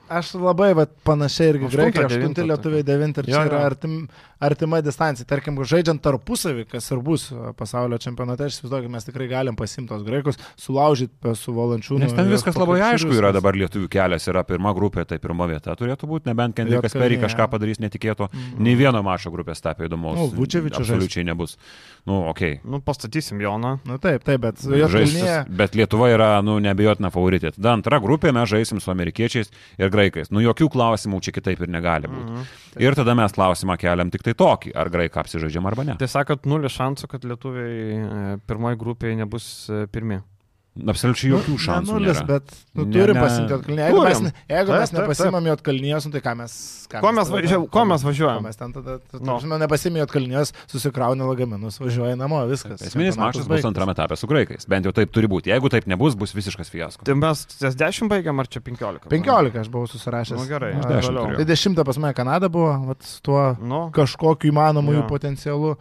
Aš labai vat, panašiai irgi graikai, aštunti lietuviai, devinti ir čia yra artim, artima distancija. Tarkim, žaidžiant tarpusavį, kas ir bus e, pasaulio čempionate, aš įsivaizduoju, mes tikrai galim pasimti tos graikus, sulaužyti su valančiūnu. Nes ten viskas labai aišku yra dabar lietuvių kelias, yra pirma grupė, tai pirma vieta turėtų būti, nebent Kendrikas Perry kažką padarys netikėto, mm. nei vieno mačo grupės tapė įdomus. Nu, Vučevičius absoliučiai nebus. Nu, okay. nu, pastatysim Joną. Nu, taip, taip, bet, Žaisis, bet Lietuva yra, nu, nebejotina favoritė. Tada antra grupė mes žaisim su amerikiečiais ir graikais. Nu, jokių klausimų čia kitaip ir negali būti. Mm -hmm. Ir tada mes klausimą keliam tik tai tokį, ar graiką apsižaidžiam arba ne. Tai sakot, nulis šansų, kad lietuviai e, pirmoji grupėje nebus e, pirmie. Absoliučiai jokių nu, šansų. Ne nulis, bet nu, Ne, turim ne. pasimti atkalnį. Jeigu mes, Turim. ne- jeigu Taip, mes taip, nepasimam į atkalnijos, nu, tai ką mes... Ką Ko mes tada- važiuojam- ko mes važiuojam? Mes ten tada... Nu. Nu. Nepasimė atkalnijos, susikrauni lagaminus, važiuoja namo, viskas. Esminis mačas bus antrame etape su graikais. Bent jau taip turi būti. Jeigu taip nebus, bus visiškas fiasko. Tai mes ties 10 baigiam ar čia 15? 15 aš buvau susirašęs. Nu, gerai, A, aš 10 toliau. Tai 10 pas mane Kanada buvo, vat, su tuo Nu, kažkokiu įmanomu jų potencialu.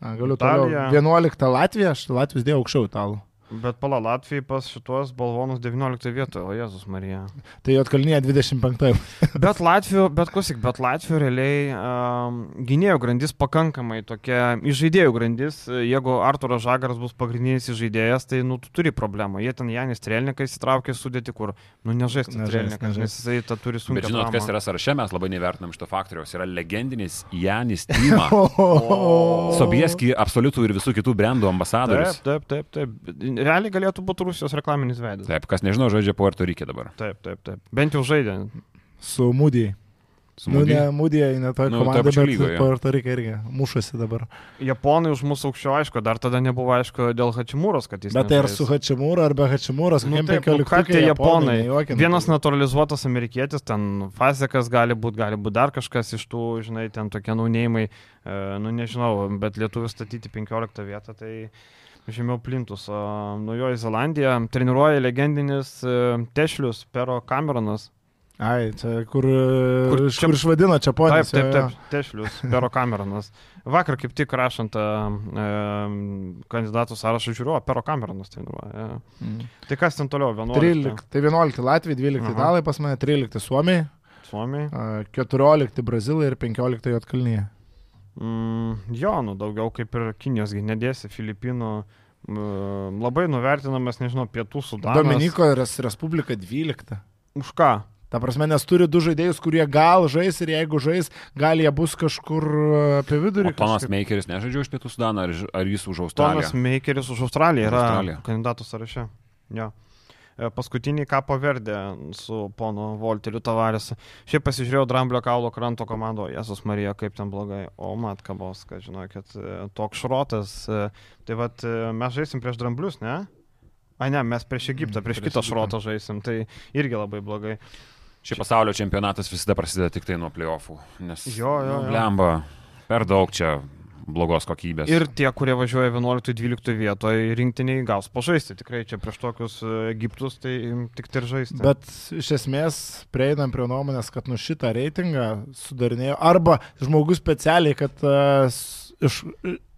Na, galiu toliau. 11 Latvija, aš Latvijos dėjau aukščiau italų. Bet pala Latvijai pas šitos balvonus 19 vietoje, o Jėzus Marija. Tai Jotkalnyje 25. Bet Latvijų, bet klausyk, bet Latvijų realiai um, gynėjų grandis pakankamai tokia, įžaidėjų grandis, jeigu Arturas Žagaras bus pagrindinis įžaidėjas, tai nu tu turi problemą. Jie ten Janis Trelnikas įtraukė sudėti, kur, nu nežais Trelnikas, nes jisai tą turi sunkiai. Bet žinot, kas yra sąraše, mes labai nevertinam šito faktoriaus. Yra legendinis Janis Tyma. Sobieski, absoliutų ir visų kitų brandų ambasadorius. Taip, taip, taip, taip. Realiai galėtų būti Rusijos reklaminis veidas. Taip, kas nežino, žaidžia Puerto Rike dabar. Taip, taip, taip. Bent jau žaidė. Su Mūdijai. Su Nu, Moody. ne Mūdijai, ne toje Nu, pačioj bet lygoje. Puerto Rike irgi mušasi dabar. Japonai už mūsų aukščiau, aišku, dar tada nebuvo aišku dėl Hačimūros, kad jis. Bet tai ar su Hačimūra, ar be Hačimūros, Nu, taip, nu, ką 15 tie Japonai? nejuokinkit. Vienas naturalizuotas amerikietis, ten Fazekas gali būti, gali būti dar kažkas iš tų, žinai, ten tokie naunėjimai, e, nu nežinau, bet lietuvių statyti 15 vietą, tai žemiau plintus. O Naujoji Zelandija treniruoja legendinis e, Tešlius Pero Cameronas. Ai, čia kur, Kur kur, čia- kur išvadino čia Taip, ponas. taip, taip, Tešlius Pero Cameronas. Vakar kaip tik rašant e, e, kandidatų sąrašą žiūriu, Pero Cameronas treniruoja. E. Mm. Tai kas ten toliau? 11. 13, tai 11 Latvija, 12 Aha. Italai pas mane, 13 Suomiai, Suomiai. a, 14 Brazilai ir 15 Jotkalnyje. Mm, jo, nu daugiau kaip ir Kinijosgi nedėsi, Filipinų. mm, Labai nuvertinamas, nežinau, Pietų Sudanas. Dominiko Res- Respublika 12. Už ką? Ta prasme, nes turi du žaidėjus, kurie gal žais ir jeigu žais, gal jie bus kažkur a, apie vidurį. O Tonas kažkaip. Makeris nežaidžia už Pietų Sudaną, ar, ar jis už Australiją? Tonas Makeris už Australiją yra Australiją. kandidatų sąraše. Jo. E, Paskutinį Kapo Verdė su ponu Volteriu Tavarės. Šiaip pasižiūrėjau Dramblio kaulo kranto komando, Jėzus Marija, kaip ten blogai. O mat kabos, kad žinokit, e, toks šrotas. e, Tai vad mes žaisim prieš Dramblius, ne? A ne, mes prieš Egiptą, Mm, prieš prieš kitą šrotą žaisim, tai irgi labai blogai. Šį pasaulio čempionatas visada prasideda tik tai nuo playoffų. Nes, Jo, jo, jo. Blemba, per daug čia blogos kokybės. Ir tie, kurie važiuoja 11-12 vietoje, rinktiniai gaus pažaisti. Tikrai čia prieš tokius e, Egiptus, tai tik tai ir žaisti. Bet iš esmės prieinam prie nuomonės, kad nu šitą reitingą sudarinėjo arba žmogus specialiai, kad uh, iš,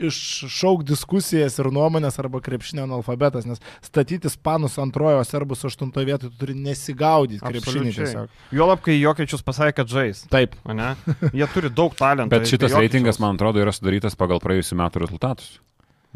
iššauk diskusijas ir nuomonės arba krepšinio analfabetas, nes statyti spanus antrojo, serbus aštuntoje vietoje tu turi nesigaudyti krepšinį tiesiog. Juolab, kai Jokiečius pasakė, kad žais. Taip. ane? Jie turi daug talentų. Bet šitas reitingas, man atrodo, yra sudarytas pagal praėjusių metų rezultatus.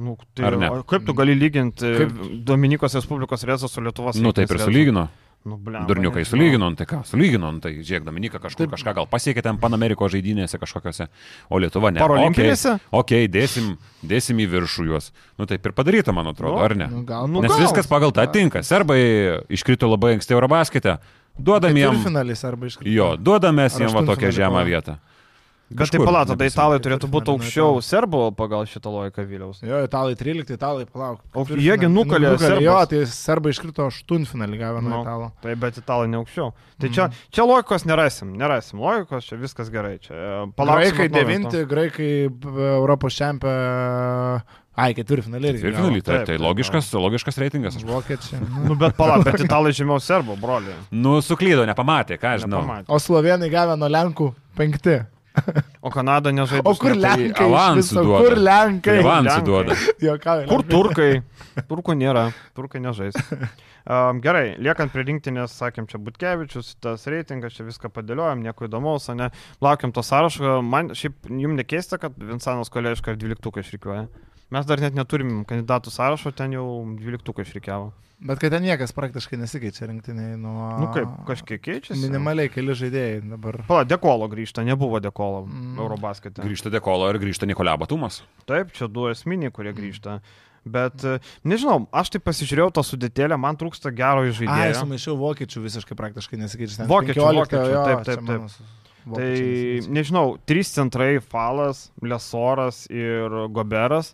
Nu, tai, Ar ne? o Kaip tu gali lyginti Kaip- Dominikos Respublikos rezą su Lietuvos Nu, taip ir rinktinės rezu? Nu, blemba, Durniukai nežinau. sulygino, nu tai ką, sulygino, nu tai žiūrėk, Dominika kažkur Taip. kažką gal pasiekė ten Panamerikos žaidynėse kažkokiose, o Lietuva ne. Parolimpinėse? Ok, dėsim, dėsim į viršų juos. Nu taip ir padaryta, man atrodo, Nu, ar ne? Nu, gal, Nu, Nes gal. viskas pagal tą tinka. Serbai iškrito labai anksti Eurobaskete. Duodam jiem. finalis arba iš Jo, duodam mes jiem va tokią žemą vietą. Bet tai palato, neprisimenu. italai turėtų būti Ketvirtfinalį aukščiau serbų pagal šitą logiką Viliaus. Jo, italai 13, italai palauk. O Ketvirtfinalį. jiegi nukalė Nu, serbus. Jo, tai serbai iškrito aštuntfinalį gavę nuo Nu. italo. Tai bet italai ne aukščiau. Tai čia, čia logikos nerasim, nerasim logikos, čia viskas gerai. Čia, e, palauksim Graikai atnaujinto. devinti, graikai b- Europos čempė. Ai, ketvirtfinalį irgi. Ir gavo. finalį, tai, tai logiškas, logiškas reitingas. aš- Vokiečiai. Nu, bet palauk, bet italai žemiau serbų, broli. Nu, suklydo, nepamatė, ką aš žinau. Nepamatė. O slovenai gavę nuo Lenkų penkti. O Kanada nežaidė. O kur Lenkai? iš avansų duoda. Kur Lenkai? Avansų Lenkai. duoda. Kur turkai? Turkų nėra, turkai nežais. Um, gerai, liekant prie rinktinės, sakėm, čia Butkevičius, tas reitingas, čia viską padėliojom, nieko įdomaus, o ne. Laukiam to sąrašo. Man šiaip jums nekeista, kad Vinsanas Koleška ir 12 išrikiuoja. Mes dar net neturim kandidatų sąrašo, ten jau 12 išrikiavo. Bet kad ten niekas praktiškai nesikeičia rinktiniai nuo... Nu kaip, kažkiek keičiasi. Minimaliai keli žaidėjai dabar. Pala, dekolo grįžta, nebuvo dekolo Mm. mm. Eurobaskete. Grįžta Dekolo ir grįžta Nikolė Batumas. Taip, čia du esminiai, kurie grįžta. Bet e, nežinau, aš tai pasižiūrėjau tą sudėtėlę, man trūksta gero Ai, žaidėjo. sumaišiau vokiečių visiškai praktiškai nesikeičia. Ten Vokiečių, 15, vokiečių, jo, taip, čia taip, mano Tai nežinau, trys centrai - Falas, Lesoras ir Goberas.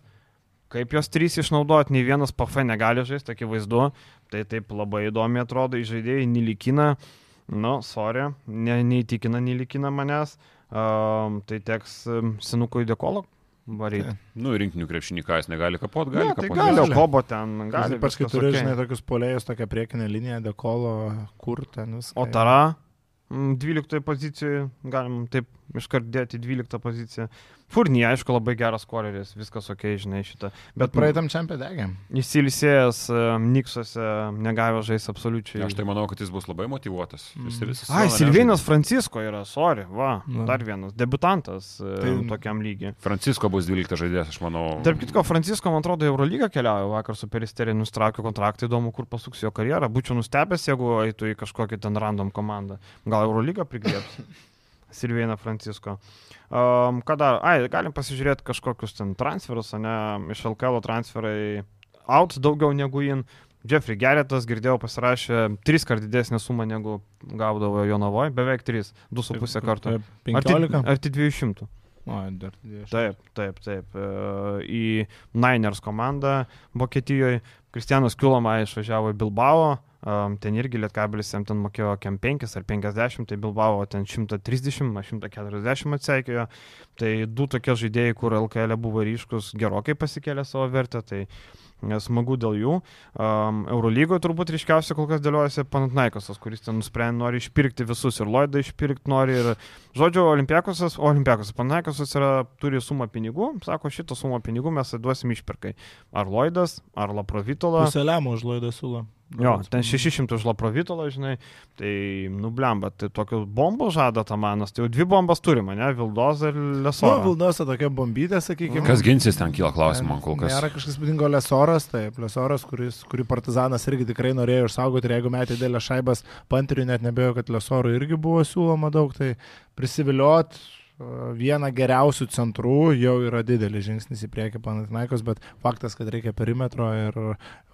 Kaip jos trys išnaudoti, nei vienas PF negali žaisti, akivaizdu. Tai taip labai įdomi atrodo, žaidėjai nelikina, nu, sorry, ne, neįtikina nelikina manęs. Um, tai teks um, senukui dekolo varyti. Nu, rinktinių krepšinį, ką jis negali kapot, Gali, gali ja, tai kapot. gali, kobo ten, gali. Ypač kai viskas turi, okei. žinai, tokius polėjus, tokią priekinę liniją, dekolo, kur ten viską. O Tara, mm, 12 pozicijoje, galim taip iškart dėti 12 poziciją. Furny, aišku, labai geras koreris, viskas ok, žinai šitą. Bet praeitam čempionė degėm. Įsilisėjęs Niksuose, negavęs žais absoliučiai. Aš tai manau, kad jis bus labai motivuotas. Jis visą Ai, Silvinas Francisko yra, sorry, va, Na. dar vienas, debutantas tai... Tokiam lygiai. Francisko bus 12 žaidėjas, aš manau. Tarp kitko, Francisko, man atrodo, Eurolygą keliauja vakar su Peristerė, nustraukė kontraktą, įdomu, kur pasuks jo karjerą. Būčiau nustebęs, jeigu eitų į kažkokią ten random komandą. Gal Eurolygą priglėps. Silvėna Francisko. Um, ką dar? Ai, galim pasižiūrėti kažkokius ten transferus, ne iš LKL transferai out daugiau negu in. Jeffrey Geretas, girdėjau, pasirašė tris kart didesnę sumą negu gaudavo Jonavoje, beveik 3, 2,5 karto. Arti, 15. arti 200. O, dar 20. Taip, taip, taip. Į Niners komandą Vokietijoje. Kristianas Kiuloma išvažiavo į Bilbao. Um, ten irgi Lietkabelis jam ten mokėjo kem 5 ar 50, tai Bilbao ten 130, 140 atseikėjo. Tai du tokie žaidėjai, kur LKL buvo ryškus, gerokai pasikėlė savo vertę. Tai e, smagu dėl jų. Um, Eurolygoje turbūt ryškiausia kol kas dėliojasi Panatnaikosas, kuris ten nusprendė, nori išpirkti visus ir Lloydą išpirkti nori. Ir, žodžiu, Olimpiakosas, Olimpiakosas, Panatnaikosas turi sumą pinigų, sako, šitą sumą pinigų mes duosim išpirkai. Ar Lloydas, ar Laprovitola. Lemų už laidą siūlo. Jo, ten 600 už Laprovitolą, žinai, tai nublemba, tai tokių bombų žada Tamanas, tai jau dvi bombas turime, ne, Vildos ir Nu, Leso. Vildosa tokia bombytė, sakykime. Kas ginsis ten kyla klausimas man kol kas. Nėra kažkas būdingo Lesoras, taip, Lesoras, kuris, kurį partizanas irgi tikrai norėjo išsaugoti ir jeigu metė dėlę šaibas, panteriui net nebėjo, kad Lesorui irgi buvo siūloma daug, tai prisiviliot vieną geriausių centrų jau yra didelis žingsnis į priekį Panatinaikos, bet faktas, kad reikia perimetro ir,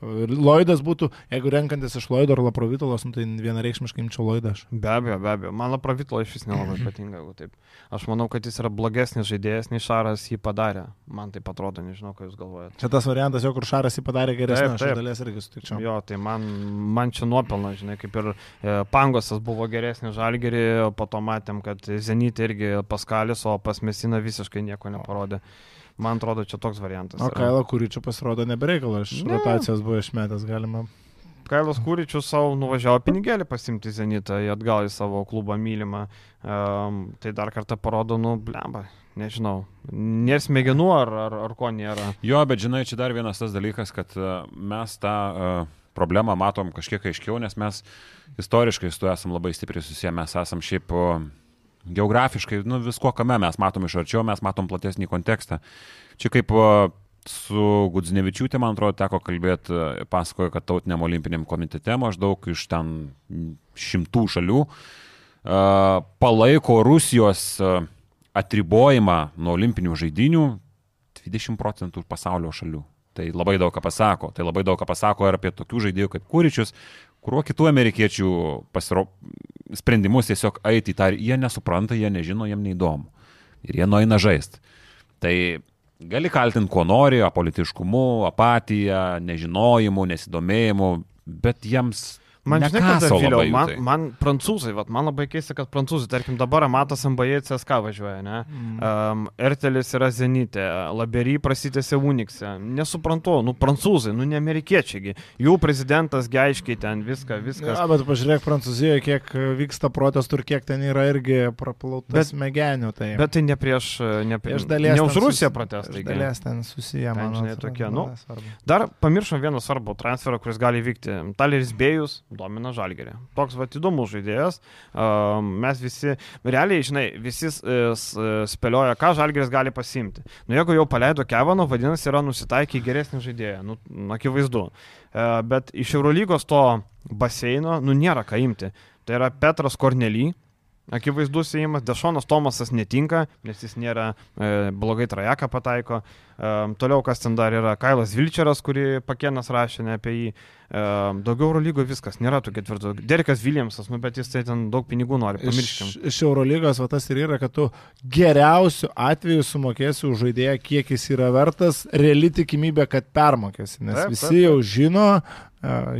ir Lloydas būtų, jeigu renkantis iš Lloydo ar Laprovitolos, nu, tai vienareikšmiškai imčiau Lloydą aš. Be abejo, be abejo, man Laprovitola iš vis nelabai patinka, jeigu taip. Aš manau, kad jis yra blogesnis žaidėjas, nei Šaras jį padarė. Man tai atrodo, nežinau, ką jūs galvojate. Čia tas variantas, jo kur Šaras jį padarė geresnį, aš dalies irgi sutikčiau. Jo, tai man, man čia nuopelna, žinai, kaip ir e, Pangosas buvo geresnis žalgerį, po to matėm, kad Zenit irgi Paskalis, o pas Mesina visiškai nieko neparodė. Man atrodo, čia toks variantas. O. Kailo Kūryčio pasirodo nebereikalo, iš Ne. rotacijos buvo išmetęs, galima. Kailas Kūričius savo nuvažiavo pinigėlį pasimti Zenitą, į atgal į savo klubą mylimą. Um, tai dar kartą parodo, nu, blemba, nežinau. Nėra smegenų ar, ar, ar ko nėra. Jo, bet žinai, čia dar vienas tas dalykas, kad e, mes tą e, problemą matom kažkiek aiškiau, nes mes istoriškai su tuo esam labai stipriai susiję, mes esam šiaip geografiškai, nu visko, kame mes matom iš arčiau, mes matom platesnį kontekstą. Čia kaip su Gudznevičiūtė, man atrodo, teko kalbėti, e, pasakojo, kad tautiniam olimpiniam komitete maždaug iš ten šimtų šalių e, palaiko Rusijos e, atribojimą nuo olimpinių žaidinių 20 procentų pasaulio šalių. Tai labai daug ką pasako. Tai labai daug ką pasako ir apie tokių žaidėjų kaip Kūričius, kurio kitų amerikiečių pasiro... sprendimus tiesiog eiti į tą, jie nesupranta, jie nežino, jiem neįdomu. Ir jie nueina žaisti. Tai gali kaltinti, kuo nori, apolitiškumu, apatija, nežinojimu, nesidomėjimu, bet jiems Man, žinai, nekaso vėliau, man, tai. man prancūzai, vat, man labai keista, kad prancūzai, tarkim, dabar Matas MBA CSK važiuoja, ne? Mm. Um, Ertelis yra Zenitė, Labery prasitėsi Unikse. Nesuprantu, nu prancūzai, nu ne amerikiečiai, jų prezidentas geiškiai ten viską, viskas. Ja, bet pažiūrėk Prancūzijoje, kiek vyksta protestų ir kiek ten yra irgi praplautas smegenių. Tai Bet tai ne prieš, ne, iš prieš dalies ne už Rusiją protestai. Iš dalies ten susiję, man atrodo, nu. Dar pamiršom vieną svarbų transferą, kuris gali vykti. Taleris Bėjus domina Žalgerį. Toks va įdomus žaidėjas. Mes visi, realiai, žinai, visi e, e, spėlioja, ką Žalgeris gali pasimti. Nu, jeigu jau paleido Kevano, vadinasi, yra nusitaikę į geresnį žaidėją. Nu, akivaizdu. Bet iš Eurolygos to baseino, nu, nėra ką imti. Tai yra Petras Kornely. Akivaizdus įėjimas, Dešonas Tomasas netinka, nes jis nėra e, blogai trajeką pataiko. E, toliau kas ten dar yra Kailas Vilčeras, kurį Pakienas rašė ne apie jį. E, daugiau Eurolygo viskas, nėra tų ketvirtų. Derekas Williamsas, nu bet jis tai ten daug pinigų nori, pamirškim. Iš, iš Eurolygos va, tas ir yra, kad tu geriausiu atveju sumokėsi už žaidėją, kiek jis yra vertas, reali tikimybė, kad permokėsi, nes Taip, taip, visi taip, taip. jau žino uh,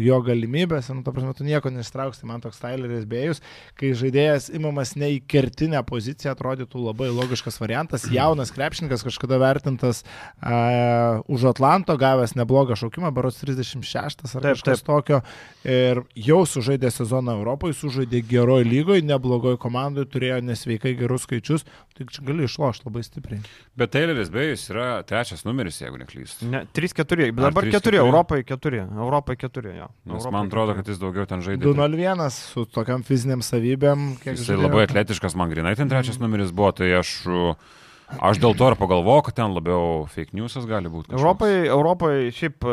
jo galimybės, nu, ta prasme, tu nieko nestrauksi, man toks Tyleris Bėjus, kai žaidėjas imamas ne į kertinę poziciją, atrodytų labai logiškas variantas, jaunas krepšininkas, kažkada vertintas uh, už Atlanto, gavęs neblogą šaukimą, baros 36 ar Taip, kažkas taip. tokio, ir jau sužaidė sezoną Europoje, sužaidė geroj lygoje, neblogoj komandai, turėjo nesveikai gerus skaičius, tai čia gali išlošti labai stipriai. Bet Tayloris Bėjus yra trečias numeris, jeigu neklystu. Ne, 3-4, bet Ar dabar 4, 3-4? Europai 4, Europai 4, jo. Nes man atrodo, 4. kad jis daugiau ten žaidė. 2-0-1 su tokiam fiziniam savybėm, Jis labai atletiškas, man grinai ten trečias numeris buvo, tai aš, aš dėl to ir pagalvojau, kad ten labiau fake newsas gali būti. Europai, Europai šiaip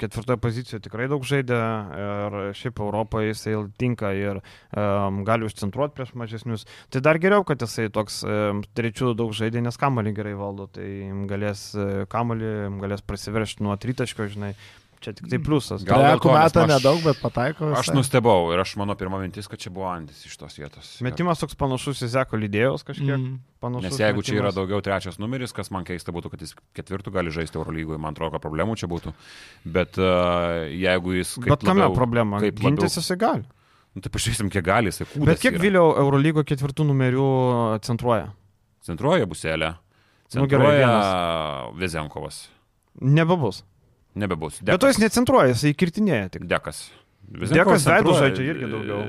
ketvirtoje pozicijoje tikrai daug žaidė ir šiaip Europai jisai tinka ir um, gali užcentruoti prieš mažesnius. Tai dar geriau, kad jisai toks um, trečių daug žaidė, nes kamalį gerai valdo, tai galės e, kamalį, galės prasiveršti nuo tritaškio, žinai. Čia tik tai pliusas. Gal dėl Trejekų metą aš- nedaug, bet pataiko. Aš visai. nustebau ir aš mano pirma mintis, kad čia buvo Andis iš tos vietos. Metimas toks panašus į Zeko lydėjos kažkiek. Mm. Panašus Nes jeigu čia yra metimas. daugiau trečias numeris, kas man keista būtų, kad jis ketvirtų gali žaisti Eurolygoje, man atrodo, kad problemų čia būtų. Bet uh, jeigu jis... kaip Bet kame labiau- problema? kaip Gintis labiau- jisai gali. Nu, tai pažiūrėsim, kiek gali jisai kūdės. Bet kiek yra. vėliau Eurolygo ketvirtų numerių centruoja? Centruoja buselė. Nu, Centruoja Vezenkovas. Nebebus. Nebebus. Bet to jis necentruoja, jisai kirtinėja tik. Dekas. Dekas veidų žaidžia irgi daugiau.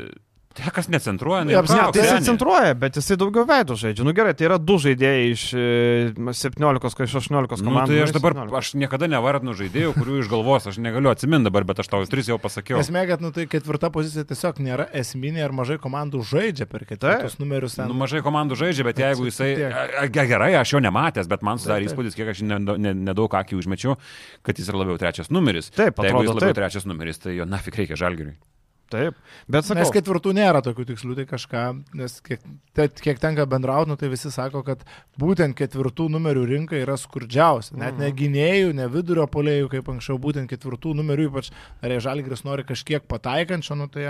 Dekas necentruoja, Ne, ne, Ne, tai jisai seni. centruoja, bet jisai daugiau veidų žaidžia. Nu gerai, tai yra du žaidėjai iš e, 17, iš 18 Nu, komandų. tai aš dabar, 17. aš niekada nevardinu žaidėjų, kurių iš galvos aš negaliu atsiminti dabar, bet aš tau tris jau pasakiau. Esmė, kad nu, tai ketvirta pozicija tiesiog nėra esminė ir mažai komandų žaidžia per ketvirtus numerius. ten. Nu, mažai komandų žaidžia, bet jeigu jisai... gerai, aš jo nematęs, bet man sudarė įspūdis, kiek aš nedaug ne, nedaug akį užmečiau, kad jis yra labiau trečias numeris. Taip, tai jeigu jis atrodo, labiau taip. trečias numeris, tai jo nafik reikia žalgiriui. Taip, bet sakau, Nes ketvirtų nėra tokių tikslų, tai kažką, nes kiek, te, kiek tenka bendrauti, nu, tai visi sako, kad būtent ketvirtų numerių rinka yra skurdžiausia. Net ne gynėjų, ne vidurio polėjų, kaip anksčiau, būtent ketvirtų numerių, ypač ar jie žalgris nori kažkiek pataikančio, nu, tai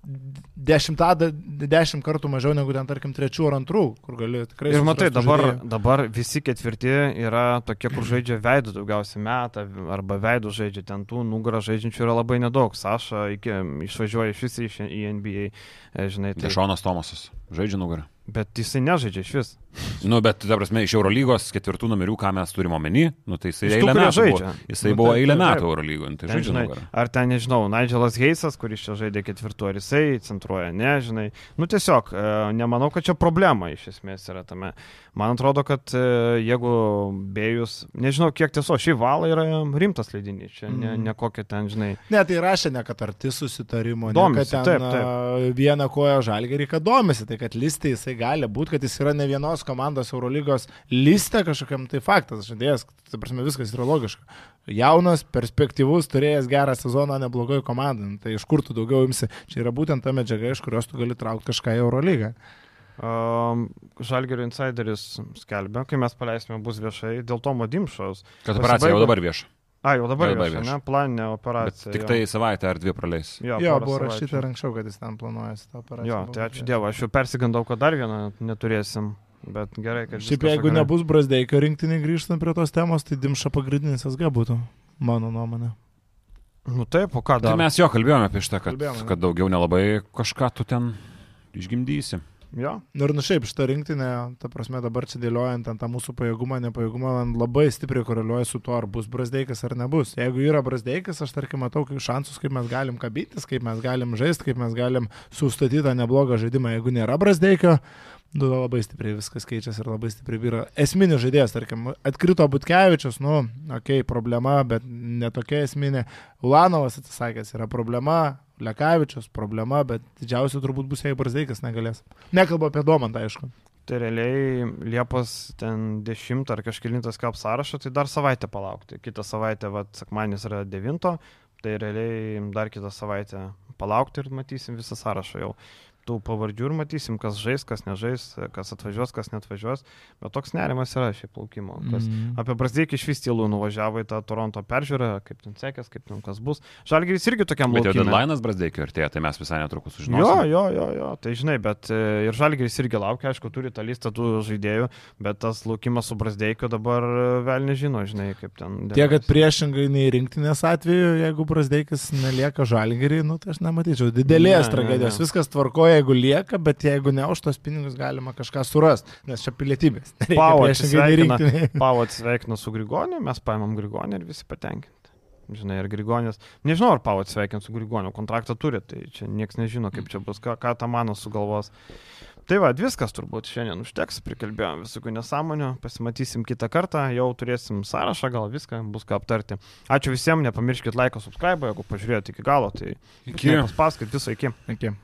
dešimtą, dešimt kartų mažiau negu ten, tarkim, trečių ar antrų, kur gali tikrai... Ir matai, dabar, žaidėjų. dabar visi ketvirti yra tokie, kur žaidžia veidų daugiausiai metą, arba veidų žaidžia, ten tų nugarą žaidžiančių yra labai nedaug. Saša iki, išvažiuoja iš visi iš, į NBA, e, žinai, tai, Dešonas Tomasas žaidžia nugarą. bet jisai nežaidžia iš vis. Nu, bet, ta prasme, iš Eurolygos ketvirtų numerių, ką mes turime omeny, nu, tai jisai eilę metų žaidžia. Buvo, jisai Nu, buvo taip, eilę taip, metų. Eurolygoje, tai žaidžia nugarą. ar ten, nežinau, Nigelas Heisas, kuris čia žaidė ketvirtu, ar jisai centruoja, ne, žinai. Nu tiesiog, e, nemanau, kad čia problema iš esmės yra tame. Man atrodo, kad e, jeigu bėjus, nežinau, kiek tiesiog, šį valą yra rimtas leidinys, čia ne, Mhm. ne kokia ten, žinai. Ne, tai rašė ne, kad arti susitarimo, Domisi, ne, kad ten taip, taip. vieną koją žalgerį, kad domisi, tai kad listė jisai gali būti, kad jis yra ne vienos komandos Eurolygos listė kažkokiam, tai faktas, žadėjęs, tai prasme viskas yra logiška. Jaunas, perspektyvus, turėjęs gerą sezoną neblogoje komandoje, tai iš kur tu daugiau imsi, čia yra būtent ta medžiaga, iš kurios tu gali traukti kažką į Eurolygą. Um, Žalgerio insideris skelbia, kai mes paleisime bus viešai, dėl to modimšos. Kad operacija jau pasibaigo- dabar vieša. A, jau dabar, Jau dabar vieša, ne, planinė Bet operacija. tik jo. tai savaitę ar dvi praleis. Jo, Jo, buvo rašyta ir anksčiau, kad jis ten planuojasi tą operaciją. Jo, tai ačiū Dievui, aš jau persigandau, kad dar vieną neturėsim, bet gerai, kad... Šiaip jeigu gerai. nebus Brasdeikio rinktinė grįžtant prie tos temos, tai Dimša pagrindinis SG būtų, mano nuomonė. Nu taip, o ką Tai dar? mes jo kalbėjome apie šitą, kad, Kalbėjome, kad daugiau nelabai kažką tu ten išgimdysi. Jo. Nu ir nu šiaip šitą rinktinę, ta prasme dabar čia dėliojant ant tą mūsų pajėgumą, nepajėgumą, man labai stipriai koreliuoja su tuo, ar bus brazdeikas ar nebus. Jeigu yra brazdeikas, aš tarkim matau kaip šansus, kaip mes galim kabytis, kaip mes galim žaisti, kaip mes galim sustatyti tą neblogą žaidimą. Jeigu nėra brazdeikio, nu, labai stipriai viskas keičiasi ir labai stipriai yra. Esminis žaidėjas, tarkim, atkrito Butkevičius, nu, okei, okay, problema, bet netokia esminė. Ulanovas atsisakęs yra problema, Lekavičius problema, bet didžiausia turbūt bus, jei Brazdeikas negalės. Nekalbu apie Domantą, aišku. Tai realiai Liepos ten 10 ar kažkilintas kap sąrašą, tai dar savaitę palaukti. Kitą savaitę, vad, sekmanis yra 9, tai realiai dar kitą savaitę palaukti ir matysim visą sąrašą jau. Tų pavardžių ir matysim, kas žais, kas nežais, kas atvažiuos, kas netvažiuos. Bet toks nerimas yra šiaip plaukimo. Kas... Mm. Apie Brasdeikį iš vis tylų nuvažiavo į tą Toronto peržiūrą, kaip ten sekės, kaip ten kas bus. Žalgiris irgi tokiam Bet jau deadline'as Brasdeikio artėja, tai mes visai netrukus Jo, sužinosime. jo, jo, jo, tai žinai, bet e, ir Žalgiris irgi laukia, aišku, turi tą listą tų žaidėjų, bet tas laukimas su Brasdeikiu dabar e, vėl nežino, žinai, kaip ten. Tiek, kad priešingai nei rinktinės atveju, jeigu Brasdeikis nelieka žalgerį, nu, tai aš nematyčiau. Didelės Ne, ne, tragedijos. ne. Viskas tvarkoja, jeigu lieka, bet jeigu ne už tos pinigus galima kažką surasti, nes čia pilietybės. Pau atsveikino su Grigoniu, mes paimam Grigonį ir visi patenkinti. Žinai, ir Grigonis, nežinau, ar Pau atsveikins su Grigoniu, kontraktą turi, tai čia niekas nežino, kaip čia bus, ką, ką tą mano sugalvos. Tai va, viskas turbūt šiandien užteks, prikalbėjom visokių nesąmonių, pasimatysim kitą kartą, jau turėsim sąrašą, gal viską bus ką aptarti. Ačiū visiems, nepamirškit laiko, subscribe, jeigu pažiūrėjote iki galo, tai Iki. paspaskit visą iki. Iki.